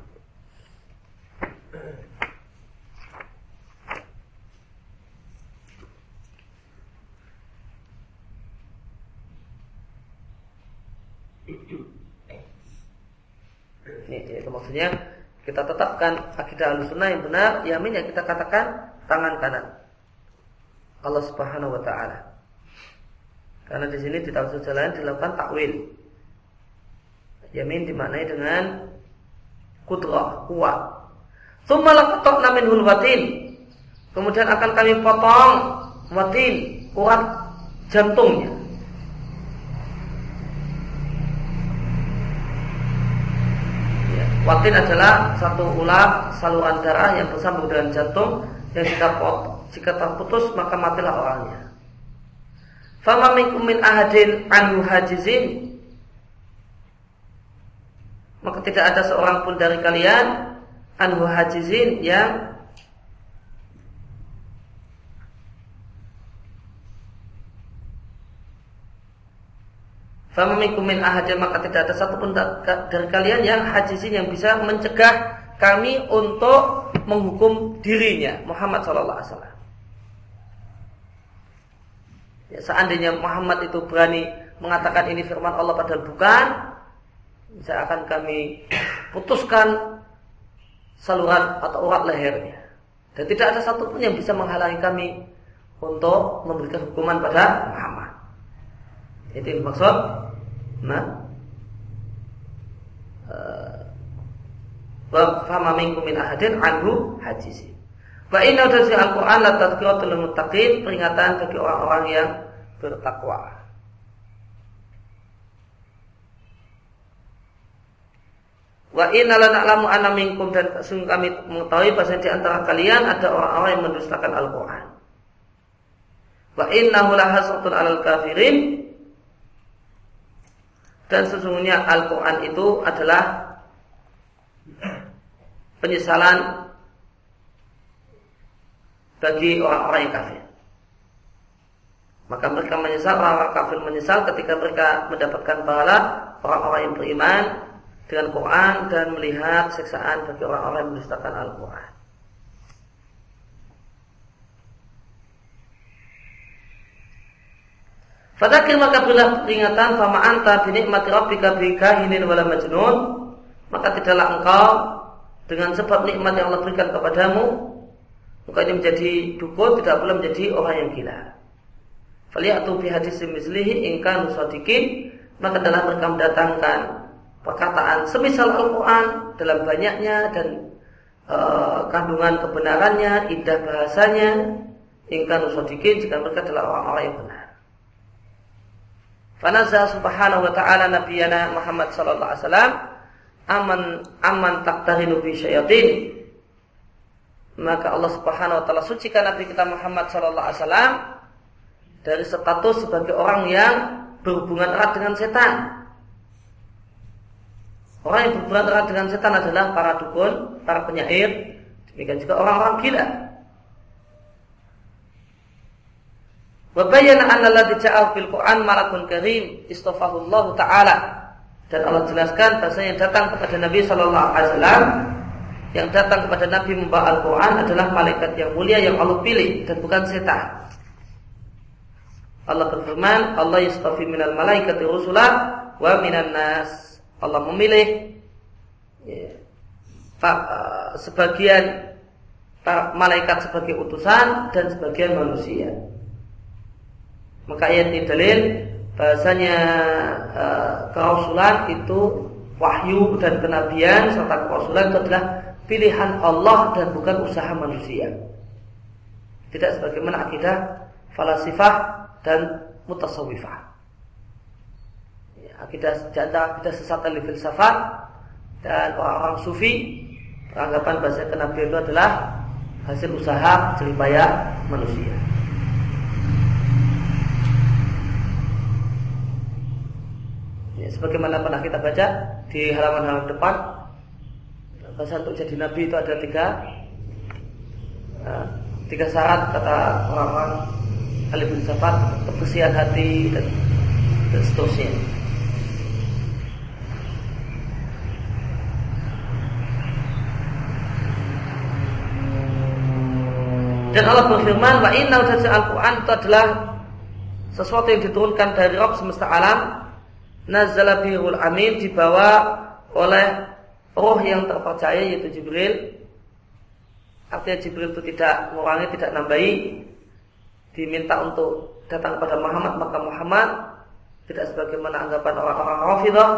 Ini itu maksudnya kita tetapkan akidah al-sunnah yang benar, yamin yang kita katakan tangan kanan. Allah Subhanahu wa taala. Karena di sini di tafsir jalan dilakukan takwil. Yamin dimaknai dengan kudrah, kuat. Tsumma laqatna minhul watin. Kemudian akan kami potong watin, kuat jantungnya. Ya, watin adalah satu ulat saluran darah yang bersambung dengan jantung yang kita potong jika terputus maka matilah orangnya. Fama min ahadin anhu hajizin maka tidak ada seorang pun dari kalian anhu hajizin yang Fama minkum min ahadin maka tidak ada satu pun dari kalian yang hajizin yang bisa mencegah kami untuk menghukum dirinya Muhammad sallallahu alaihi wasallam. Ya, seandainya Muhammad itu berani mengatakan ini firman Allah padahal bukan, saya akan kami putuskan saluran atau urat lehernya. Dan tidak ada satupun yang bisa menghalangi kami untuk memberikan hukuman pada Muhammad. Itu yang maksud. Nah, uh, fama minkum min ahadin anhu hajizi. Wa inna dari Al-Quran la tadkiratul muttaqin peringatan bagi orang-orang yang bertakwa. Wa inna la na'lamu anna minkum dan sungguh kami mengetahui bahwa di antara kalian ada orang-orang yang mendustakan Al-Quran. Wa innahu lahasratun alal kafirin dan sesungguhnya Al-Quran itu adalah penyesalan bagi orang-orang yang kafir. Maka mereka menyesal, orang-orang kafir menyesal ketika mereka mendapatkan pahala orang-orang yang beriman dengan Quran dan melihat siksaan bagi orang-orang yang mendustakan Al-Quran. Fadakir maka berilah peringatan fama anta binikmati rabbika bikahinin wala majnun maka tidaklah engkau dengan sebab nikmat yang Allah berikan kepadamu maka ini menjadi dukun tidak boleh menjadi orang yang gila. Faliyatu fi hadis mislihi ingkanu sadiqin maka dalam mereka mendatangkan perkataan semisal Al-Quran dalam banyaknya dan uh, kandungan kebenarannya, indah bahasanya, ingkanu sadiqin jika mereka adalah orang-orang yang benar. Fanazah subhanahu wa ta'ala nabiyana Muhammad sallallahu alaihi wasallam aman aman taktarinu bi syayatin maka Allah Subhanahu wa taala sucikan Nabi kita Muhammad sallallahu alaihi wasallam dari status sebagai orang yang berhubungan erat dengan setan. Orang yang berhubungan erat dengan setan adalah para dukun, para penyair, demikian juga orang-orang gila. Wa bayyana anna alladhi ja'a fil Qur'an malakun karim istafahu Allah taala. Dan Allah jelaskan bahasa yang datang kepada Nabi sallallahu alaihi wasallam yang datang kepada Nabi membawa Al-Quran adalah malaikat yang mulia yang Allah pilih dan bukan setan. Allah berfirman, Allah yastafi minal malaikati rusulah wa minan nas. Allah memilih ya, uh, sebagian malaikat sebagai utusan dan sebagian manusia. Maka ayat ini dalil bahasanya uh, kerasulan itu wahyu dan kenabian serta kerasulan itu adalah pilihan Allah dan bukan usaha manusia. Tidak sebagaimana akidah falasifah dan mutasawifah. Ya, akidah janda akidah sesat dari filsafat dan orang-orang sufi beranggapan bahasa kenabian itu adalah hasil usaha jeripaya manusia. Ya, sebagaimana pernah kita baca di halaman-halaman depan bahasa untuk jadi nabi itu ada tiga uh, tiga syarat kata orang-orang ahli filsafat kebersihan hati dan, dan seterusnya. Dan Allah berfirman, "Wa inna al-Qur'an itu adalah sesuatu yang diturunkan dari Rabb semesta alam, nazala bihul amin dibawa oleh roh yang terpercaya yaitu Jibril. Artinya Jibril itu tidak mengurangi tidak nambahi diminta untuk datang kepada Muhammad maka Muhammad tidak sebagaimana anggapan orang-orang Rafidah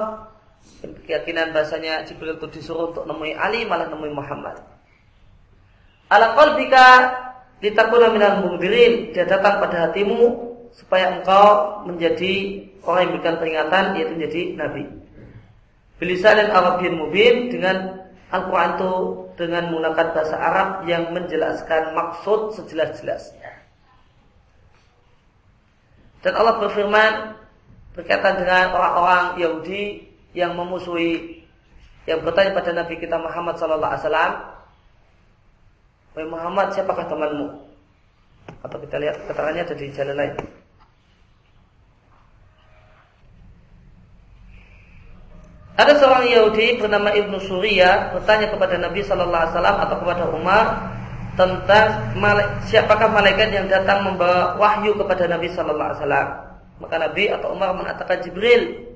keyakinan bahasanya Jibril itu disuruh untuk nemui Ali malah nemui Muhammad. Ala qalbika litakuna minal mungdirin dia datang pada hatimu supaya engkau menjadi orang yang berikan peringatan yaitu menjadi nabi Bilisanin Arabian mubin dengan Al-Quran itu dengan menggunakan bahasa Arab yang menjelaskan maksud sejelas-jelasnya. Dan Allah berfirman berkaitan dengan orang-orang Yahudi yang memusuhi yang bertanya pada Nabi kita Muhammad sallallahu alaihi wasallam, "Wahai Muhammad, siapakah temanmu?" Atau kita lihat keterangannya ada di jalan lain. Ada seorang Yahudi bernama Ibnu Surya bertanya kepada Nabi Shallallahu Alaihi Wasallam atau kepada Umar tentang siapakah malaikat yang datang membawa wahyu kepada Nabi Shallallahu Alaihi Wasallam. Maka Nabi atau Umar mengatakan Jibril.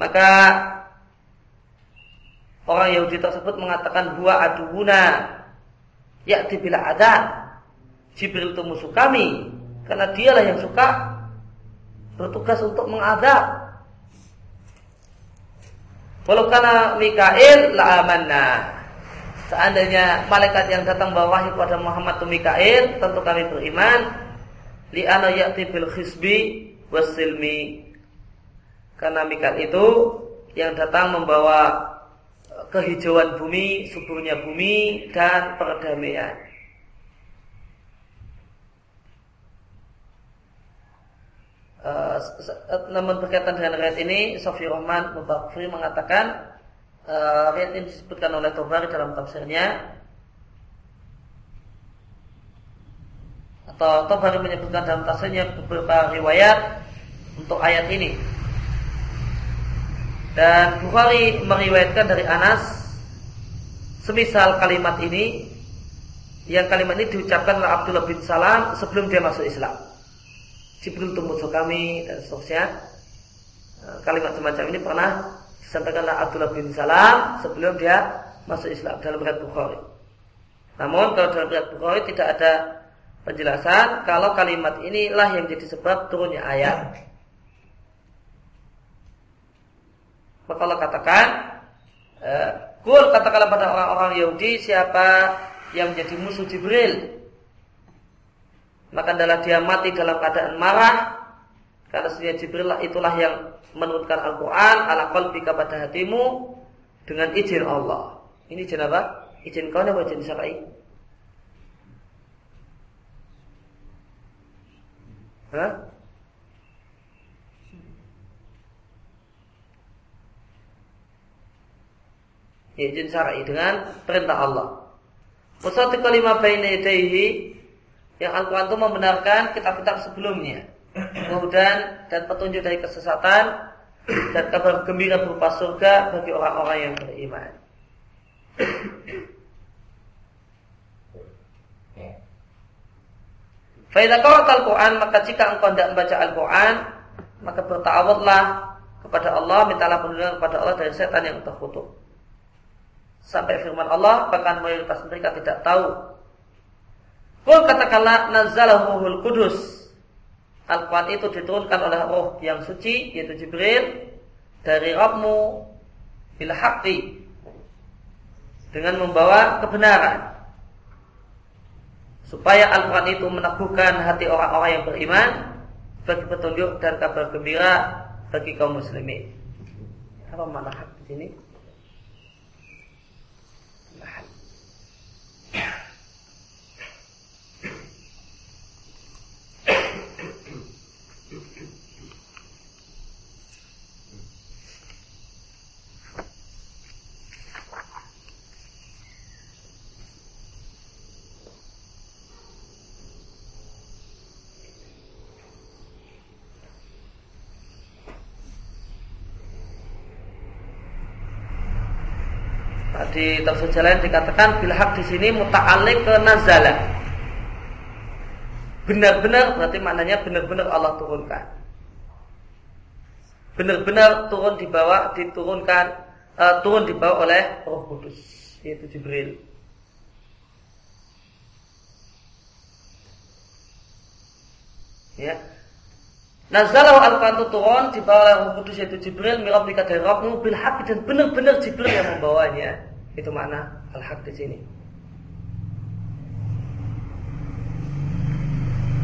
Maka orang Yahudi tersebut mengatakan dua aduna yakti bila ada Jibril itu musuh kami karena dialah yang suka bertugas untuk mengadab Walau karena Mikail la amanna. seandainya malaikat yang datang bawa wahyu kepada Muhammad itu Mikail, tentu kami beriman. Li ana ya'ti bil khisbi wasilmi. Karena Mikail itu yang datang membawa kehijauan bumi, suburnya bumi dan perdamaian. Uh, namun berkaitan dengan ayat ini, Sofi Rahman Mubarakfri mengatakan uh, ini disebutkan oleh Tobari dalam tafsirnya atau Tobari menyebutkan dalam tafsirnya beberapa riwayat untuk ayat ini dan Bukhari meriwayatkan dari Anas semisal kalimat ini yang kalimat ini diucapkan oleh Abdullah bin Salam sebelum dia masuk Islam. Jibril itu kami dan seterusnya. Eh, kalimat semacam ini pernah disampaikan oleh Abdullah bin Salam sebelum dia masuk Islam dalam riwayat Bukhari. Namun kalau dalam riwayat Bukhari tidak ada penjelasan kalau kalimat inilah yang jadi sebab turunnya ayat. Maka Allah katakan, eh, Kul katakanlah pada orang-orang Yahudi siapa yang menjadi musuh Jibril maka adalah dia mati dalam keadaan marah karena sebenarnya Jibril itulah yang menurunkan Al-Quran ala qalbika pada hatimu dengan izin Allah. Ini izin apa? Izin kau atau izin syar'i? Hah? Ya, izin syar'i dengan perintah Allah. Wasatu kalima baina yadayhi yang Al-Quran itu membenarkan kitab-kitab sebelumnya. Kemudian dan petunjuk dari kesesatan dan kabar gembira berupa surga bagi orang-orang yang beriman. Faidah Al-Quran maka jika engkau tidak membaca Al-Quran maka bertawudlah kepada Allah mintalah perlindungan kepada Allah dari setan yang terkutuk. Sampai firman Allah bahkan mayoritas mereka tidak tahu Kul katakanlah nazalahul kudus. Al-Quran itu diturunkan oleh roh yang suci yaitu Jibril dari Rabbmu bil haqqi dengan membawa kebenaran supaya Al-Quran itu meneguhkan hati orang-orang yang beriman bagi petunjuk dan kabar gembira bagi kaum muslimin. Apa makna hak di sini? Yeah. Di tafsir jalan dikatakan bilhak di sini muta'alik ke nazala. Benar-benar berarti maknanya benar-benar Allah turunkan. Benar-benar turun di bawah diturunkan uh, turun dibawa oleh Roh Kudus yaitu Jibril. Ya. Nazalahu al-Quran turun dibawa Roh Kudus yaitu Jibril mirabika dari Rabbmu bil dan benar-benar Jibril yang membawanya. Itu makna al-haq di sini.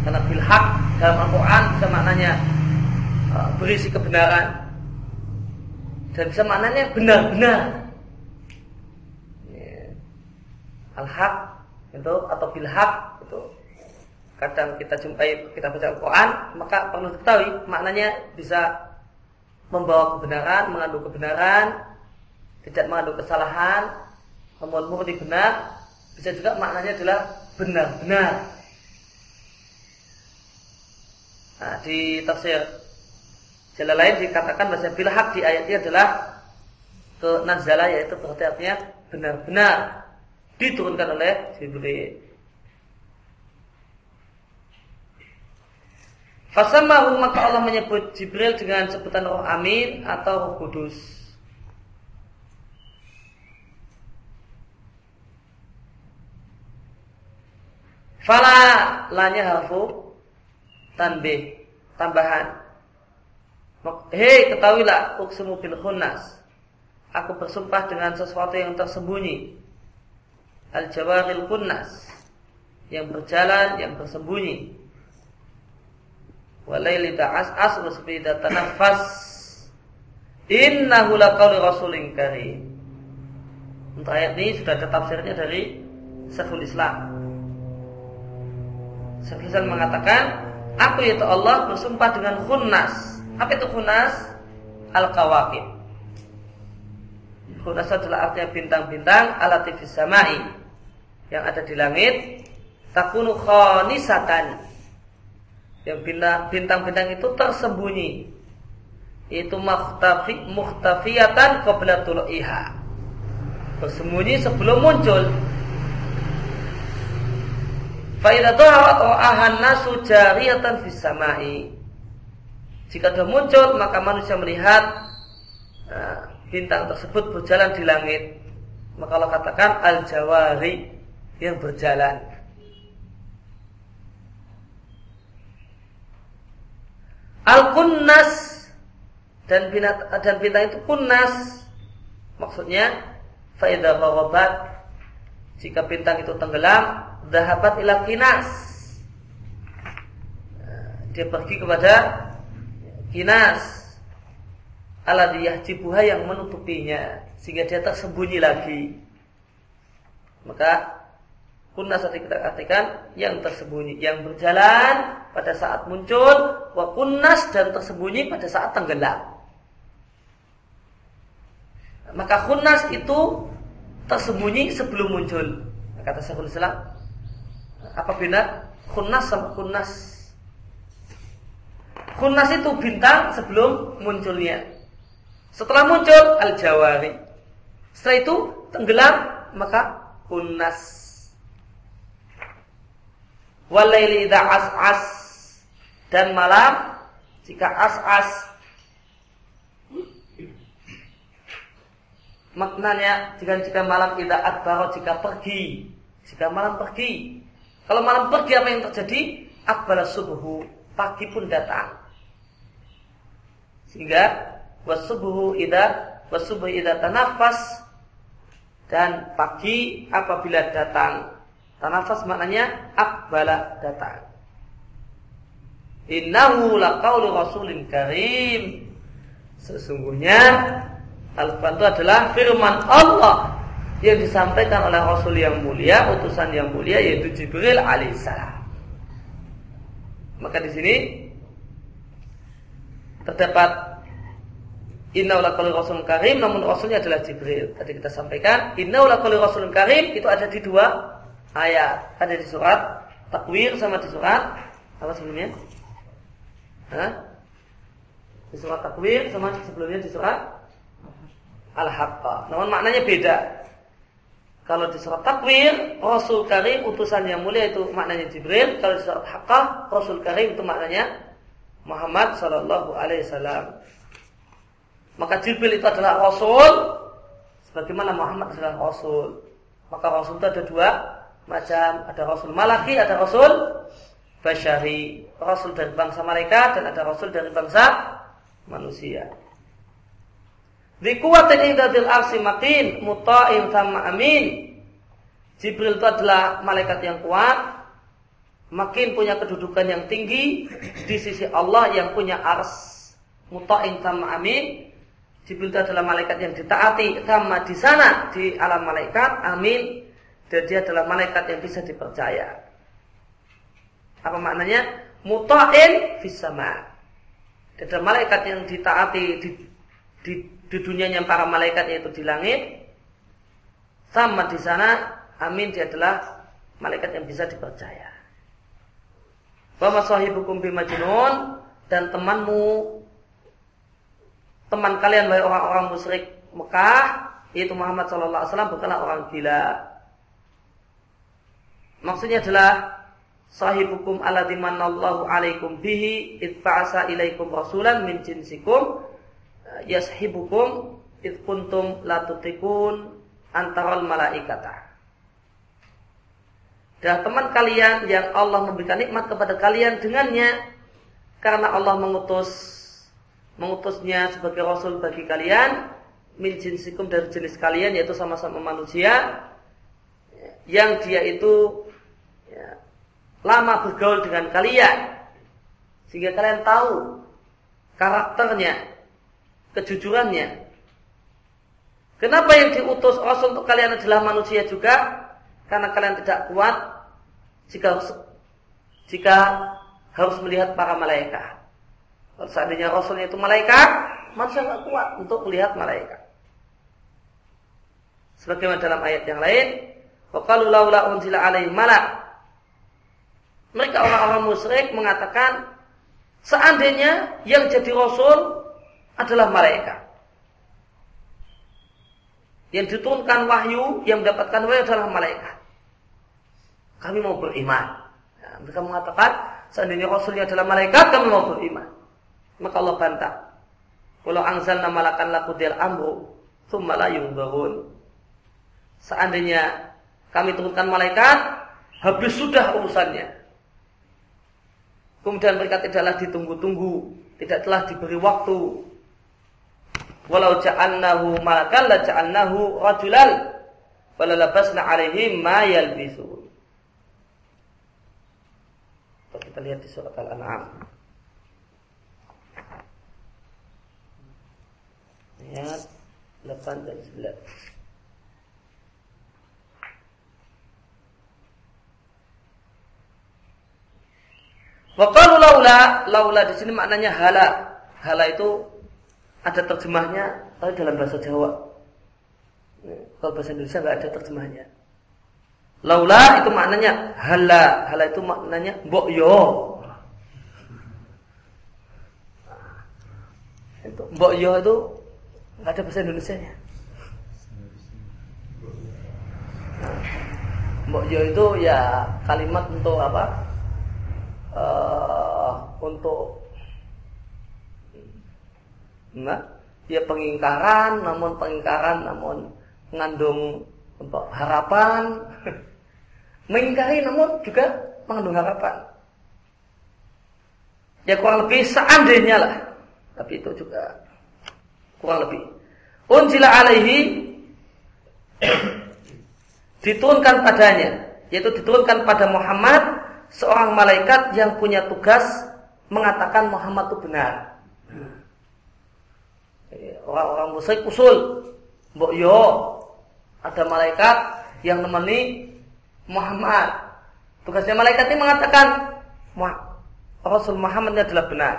Karena bil haq dalam Al-Quran bisa maknanya uh, berisi kebenaran dan bisa maknanya benar-benar. Yeah. Al-haq itu atau bil haq itu kadang kita jumpai kita baca Al-Quran maka perlu diketahui maknanya bisa membawa kebenaran, mengandung kebenaran, tidak mengandung kesalahan, namun murni benar, bisa juga maknanya adalah benar-benar. Nah, di tafsir jalan lain dikatakan bahasa bilhak di ayat ini adalah ke nazala yaitu berarti artinya benar-benar diturunkan oleh Jibril. Fasamahu maka Allah menyebut Jibril dengan sebutan roh amin atau roh kudus. Fala lanya harfu tanbih tambahan. Hei ketahuilah uksemu bil. Aku bersumpah dengan sesuatu yang tersembunyi. al-jawaril kunnas yang berjalan, yang bersembunyi. Walaili ta'as as seperti tanafas innahu laqauli rasulin karim. Untuk ayat ini sudah ada tafsirnya dari Syekhul Islam. Islam mengatakan, aku yaitu Allah bersumpah dengan khunnas. Apa itu khunnas? Al-kawakib. Khunnas adalah artinya bintang-bintang alatifis samai yang ada di langit. Takunu khanisatan. Yang bintang-bintang itu tersembunyi. Itu muhtafi, muhtafiyatan qabla tulu'iha bersembunyi sebelum muncul. Faidah ahan nasu jariyatan fis samai. Jika sudah muncul maka manusia melihat nah, bintang tersebut berjalan di langit. Maka Allah katakan al-jawari yang berjalan. Al-kunnas dan bintang, dan bintang itu kunnas maksudnya gharabat jika bintang itu tenggelam, dahabat ila kinas. Dia pergi kepada kinas aladiyah cibuha yang menutupinya sehingga dia tersembunyi lagi. Maka kunas kita artikan yang tersembunyi, yang berjalan pada saat muncul, wa kunas dan tersembunyi pada saat tenggelam. Maka kunas itu tersembunyi sebelum muncul. Kata Syekhul Islam, apa beda khunnas sama khunnas? Khunnas itu bintang sebelum munculnya. Setelah muncul al-jawari. Setelah itu tenggelam maka khunnas. Walaili idza as-as dan malam jika as-as maknanya jika jika malam tidak akbar jika pergi jika malam pergi kalau malam pergi apa yang terjadi? Akbar subuhu pagi pun datang. Sehingga wasubuhu ida wasubuh ida tanafas. Dan pagi apabila datang. Tanafas maknanya akbala datang. Innahu laqaulu rasulin karim. Sesungguhnya Al-Quran itu adalah firman Allah yang disampaikan oleh Rasul yang mulia, utusan yang mulia yaitu Jibril alaihissalam. Maka di sini terdapat Inna ulaqali rasul karim namun rasulnya adalah Jibril. Tadi kita sampaikan Inna ulaqali rasul karim itu ada di dua ayat. Ada di surat Takwir sama di surat apa sebelumnya? Hah? Di surat Takwir sama sebelumnya di surat al-haqqa. Namun maknanya beda. Kalau di surat takwir, Rasul Karim utusan yang mulia itu maknanya Jibril. Kalau di surat Haqqah, Rasul Karim itu maknanya Muhammad Sallallahu Alaihi Wasallam. Maka Jibril itu adalah Rasul, sebagaimana Muhammad adalah Rasul. Maka Rasul itu ada dua macam, ada Rasul Malaki, ada Rasul Bashari. Rasul dari bangsa mereka dan ada Rasul dari bangsa manusia. Dikuatin indadil arsi makin muta'in sama amin. Jibril itu adalah malaikat yang kuat, makin punya kedudukan yang tinggi di sisi Allah yang punya ars muta'in sama amin. Jibril itu adalah malaikat yang ditaati sama di sana di alam malaikat, amin. Dan dia adalah malaikat yang bisa dipercaya. Apa maknanya? Muta'in fis sama. Dia adalah malaikat yang ditaati di, di di dunianya para malaikat yaitu di langit sama di sana amin dia adalah malaikat yang bisa dipercaya. Wa masahibukum bimajnun dan temanmu teman kalian wahai orang-orang musyrik Mekah yaitu Muhammad sallallahu alaihi wasallam bukanlah orang gila. Maksudnya adalah sahibukum alladzi manallahu alaikum bihi idfa'asa ilaikum rasulan min jinsikum yashibukum id kuntum la tutikun antaral malaikata. Dan teman kalian yang Allah memberikan nikmat kepada kalian dengannya karena Allah mengutus mengutusnya sebagai rasul bagi kalian min jinsikum dari jenis kalian yaitu sama-sama manusia yang dia itu ya, lama bergaul dengan kalian sehingga kalian tahu karakternya, kejujurannya. Kenapa yang diutus Rasul untuk kalian adalah manusia juga? Karena kalian tidak kuat jika jika harus melihat para malaikat. Kalau seandainya Rasulnya itu malaikat, manusia tidak kuat untuk melihat malaikat. Sebagaimana dalam ayat yang lain, Waqalu laula unzila alaihi malak. Mereka orang-orang musyrik mengatakan seandainya yang jadi rasul adalah malaikat. Yang diturunkan wahyu, yang mendapatkan wahyu adalah malaikat. Kami mau beriman. Ya, mereka mengatakan seandainya rasulnya adalah malaikat, kami mau beriman. Maka Allah bantah. Kalau angzalna malakan lakudil amru, thumma la Seandainya kami turunkan malaikat, habis sudah urusannya. Kemudian mereka tidaklah ditunggu-tunggu, tidak telah diberi waktu. Walau ja'alnahu malakan la ja'alnahu rajulan walalabasna alaihim ma yalbisun. Kita lihat di surat Al-An'am. Ayat 8 dan 9. Waqalu laula, laula di sini maknanya hala. Hala itu ada terjemahnya tapi dalam bahasa Jawa. Kalau bahasa Indonesia nggak ada terjemahnya. Laula itu maknanya hala. Hala itu maknanya mbok yo. Itu mbok yo itu nggak ada bahasa Indonesia nya. Mbok yo itu ya kalimat untuk apa? uh, untuk nah, ya pengingkaran, namun pengingkaran namun mengandung untuk harapan, mengingkari namun juga mengandung harapan. Ya kurang lebih seandainya lah, tapi itu juga kurang lebih. Unjila alaihi diturunkan padanya, yaitu diturunkan pada Muhammad seorang malaikat yang punya tugas mengatakan Muhammad itu benar. Orang-orang musyrik usul, mbok yo ada malaikat yang nemeni Muhammad. Tugasnya malaikat ini mengatakan Rasul Muhammad adalah benar.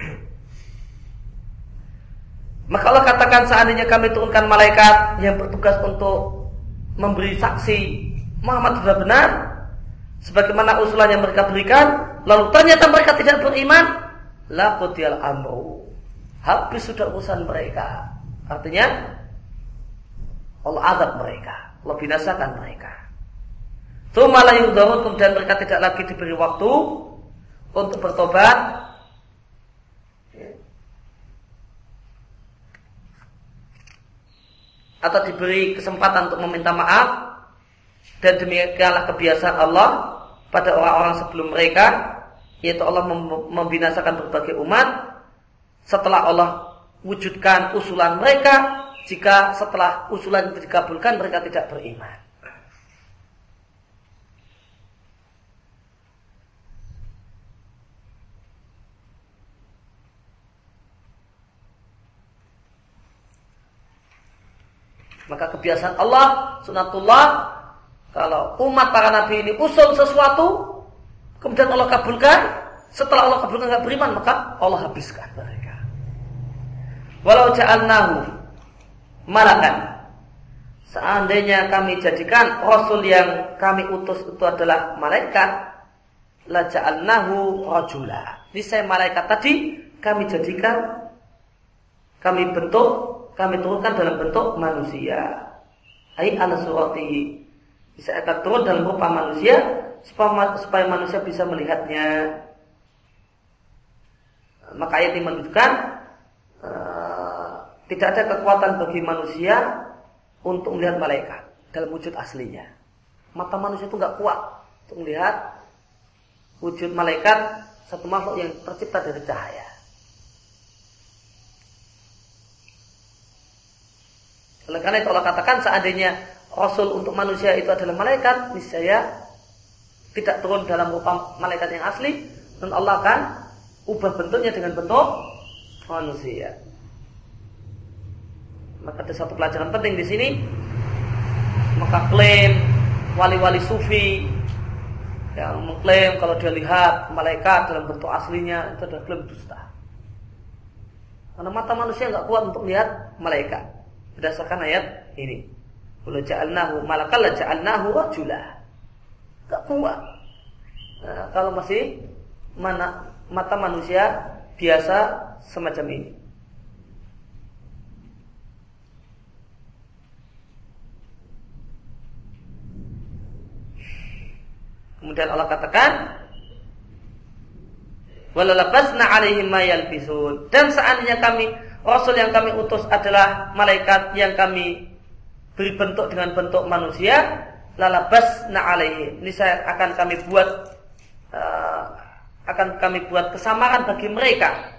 Maka Allah katakan seandainya kami turunkan malaikat yang bertugas untuk memberi saksi Muhammad sudah benar, sebagaimana usulan yang mereka berikan, lalu ternyata mereka tidak beriman, laqutiyal amru. Habis sudah urusan mereka. Artinya Allah azab mereka, Allah binasakan mereka. Tsumma yang kemudian mereka tidak lagi diberi waktu untuk bertobat. Atau diberi kesempatan untuk meminta maaf dan demikianlah kebiasaan Allah pada orang-orang sebelum mereka yaitu Allah membinasakan berbagai umat setelah Allah wujudkan usulan mereka jika setelah usulan itu dikabulkan mereka tidak beriman. Maka kebiasaan Allah, sunatullah kalau umat para nabi ini usul sesuatu, kemudian Allah kabulkan, setelah Allah kabulkan nggak beriman, maka Allah habiskan mereka. Walau ja'alnahu malakan. Seandainya kami jadikan Rasul yang kami utus itu adalah malaikat, la ja'alnahu rajula. Saya malaikat tadi kami jadikan, kami bentuk, kami turunkan dalam bentuk manusia. Ai ala suratihi bisa akan turun dalam rupa manusia supaya, supaya manusia bisa melihatnya. Maka ayat ini menunjukkan uh, tidak ada kekuatan bagi manusia untuk melihat malaikat dalam wujud aslinya. Mata manusia itu nggak kuat untuk melihat wujud malaikat satu makhluk yang tercipta dari cahaya. Oleh karena itu Allah katakan seandainya Rasul untuk manusia itu adalah malaikat, niscaya tidak turun dalam rupa malaikat yang asli, dan Allah akan ubah bentuknya dengan bentuk manusia. Maka ada satu pelajaran penting di sini. Maka klaim wali-wali sufi yang mengklaim kalau dia lihat malaikat dalam bentuk aslinya itu adalah klaim dusta. Karena mata manusia nggak kuat untuk melihat malaikat berdasarkan ayat ini. Kalau ja'alnahu malakal la ja'alnahu rajula. Gak kuat. Nah, kalau masih mana mata manusia biasa semacam ini. Kemudian Allah katakan, "Walalabasna 'alaihim ma yalbisun." Dan seandainya kami rasul yang kami utus adalah malaikat yang kami beri bentuk dengan bentuk manusia, lalabasna 'alaihim. Ini saya akan kami buat uh, akan kami buat kesamaan bagi mereka.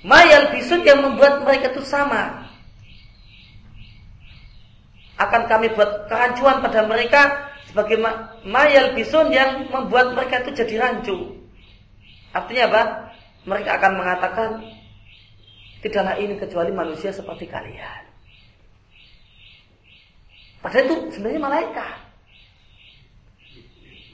Mayal bisun yang membuat mereka itu sama. Akan kami buat kerancuan pada mereka sebagai mayal bisun yang membuat mereka itu jadi rancu. Artinya apa? Mereka akan mengatakan tidaklah ini kecuali manusia seperti kalian. Padahal itu sebenarnya malaikat.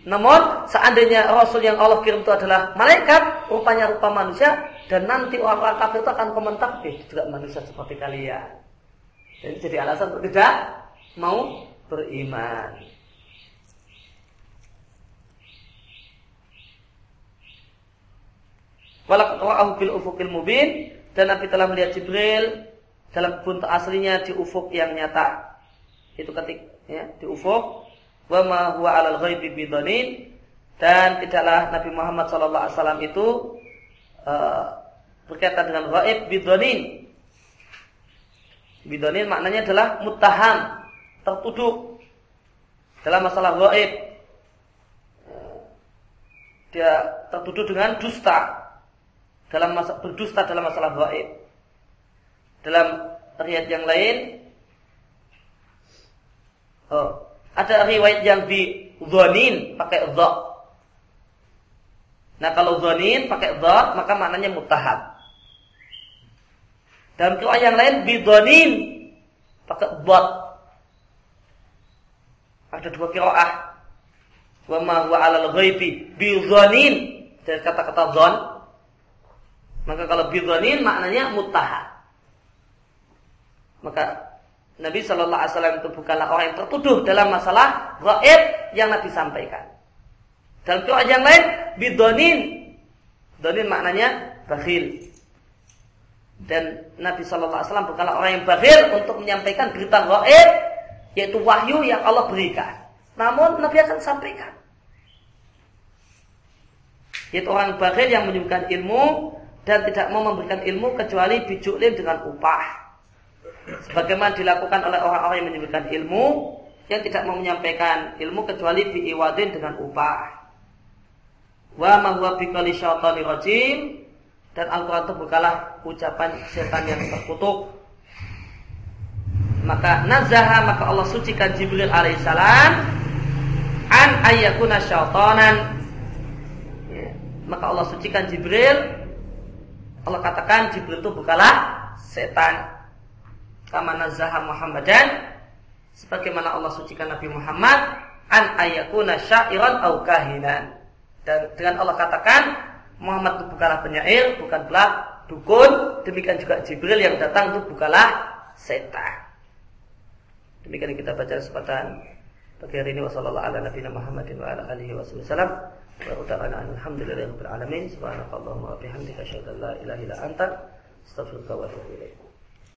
Namun seandainya Rasul yang Allah kirim itu adalah malaikat, rupanya rupa manusia, dan nanti orang-orang kafir itu akan komentar, eh juga manusia seperti kalian. Jadi jadi alasan untuk tidak mau beriman. Walaqahu bil ufukil mubin dan Nabi telah melihat Jibril dalam bentuk aslinya di ufuk yang nyata. Itu ketik ya, di ufuk wa 'alal ghaibi dan tidaklah Nabi Muhammad wasallam itu uh, berkaitan dengan ghaib bidanin. Bidanin maknanya adalah muttaham, tertuduh dalam masalah ghaib. Dia tertuduh dengan dusta dalam masa berdusta dalam masalah ghaib. Dalam riwayat yang lain oh, ada riwayat yang di zonin pakai dha. Nah kalau zonin pakai dha maka maknanya mutahab. Dalam riwayat yang lain bidonin pakai dot. Ada dua kiroah. Wa ma huwa alal ghaibi bidonin dari kata-kata zon. Maka kalau bidonin maknanya mutahab. Maka Nabi Shallallahu Alaihi Wasallam itu bukanlah orang yang tertuduh dalam masalah gaib yang Nabi sampaikan. Dalam doa yang lain, bidonin. Donin maknanya bakhil. Dan Nabi Shallallahu Alaihi Wasallam bukanlah orang yang bakhil untuk menyampaikan berita gaib, yaitu wahyu yang Allah berikan. Namun Nabi akan sampaikan. Yaitu orang bakhil yang menyebutkan ilmu dan tidak mau memberikan ilmu kecuali bijuklin dengan upah sebagaimana dilakukan oleh orang-orang yang menyebutkan ilmu yang tidak mau menyampaikan ilmu kecuali biiwadin dengan upah. Wa ma huwa biqali syaitani rajim dan Al-Qur'an itu bukalah ucapan setan yang terkutuk. Maka nazaha maka Allah sucikan Jibril alaihissalam an ayyakuna syaitanan. Ya. Maka Allah sucikan Jibril Allah katakan Jibril itu bukalah setan kama nazaha Muhammadan sebagaimana Allah sucikan Nabi Muhammad an ayakuna syairan au kahinan. Dan dengan Allah katakan Muhammad itu bukanlah penyair, bukan pula dukun, demikian juga Jibril yang datang itu bukanlah setan. Demikian kita baca kesempatan pagi hari ini wasallallahu ala nabiyina Muhammadin wasallam. Wa utarana alhamdulillahi rabbil alamin. Subhanakallahumma wa bihamdika asyhadu an la ilaha illa anta astaghfiruka wa atubu.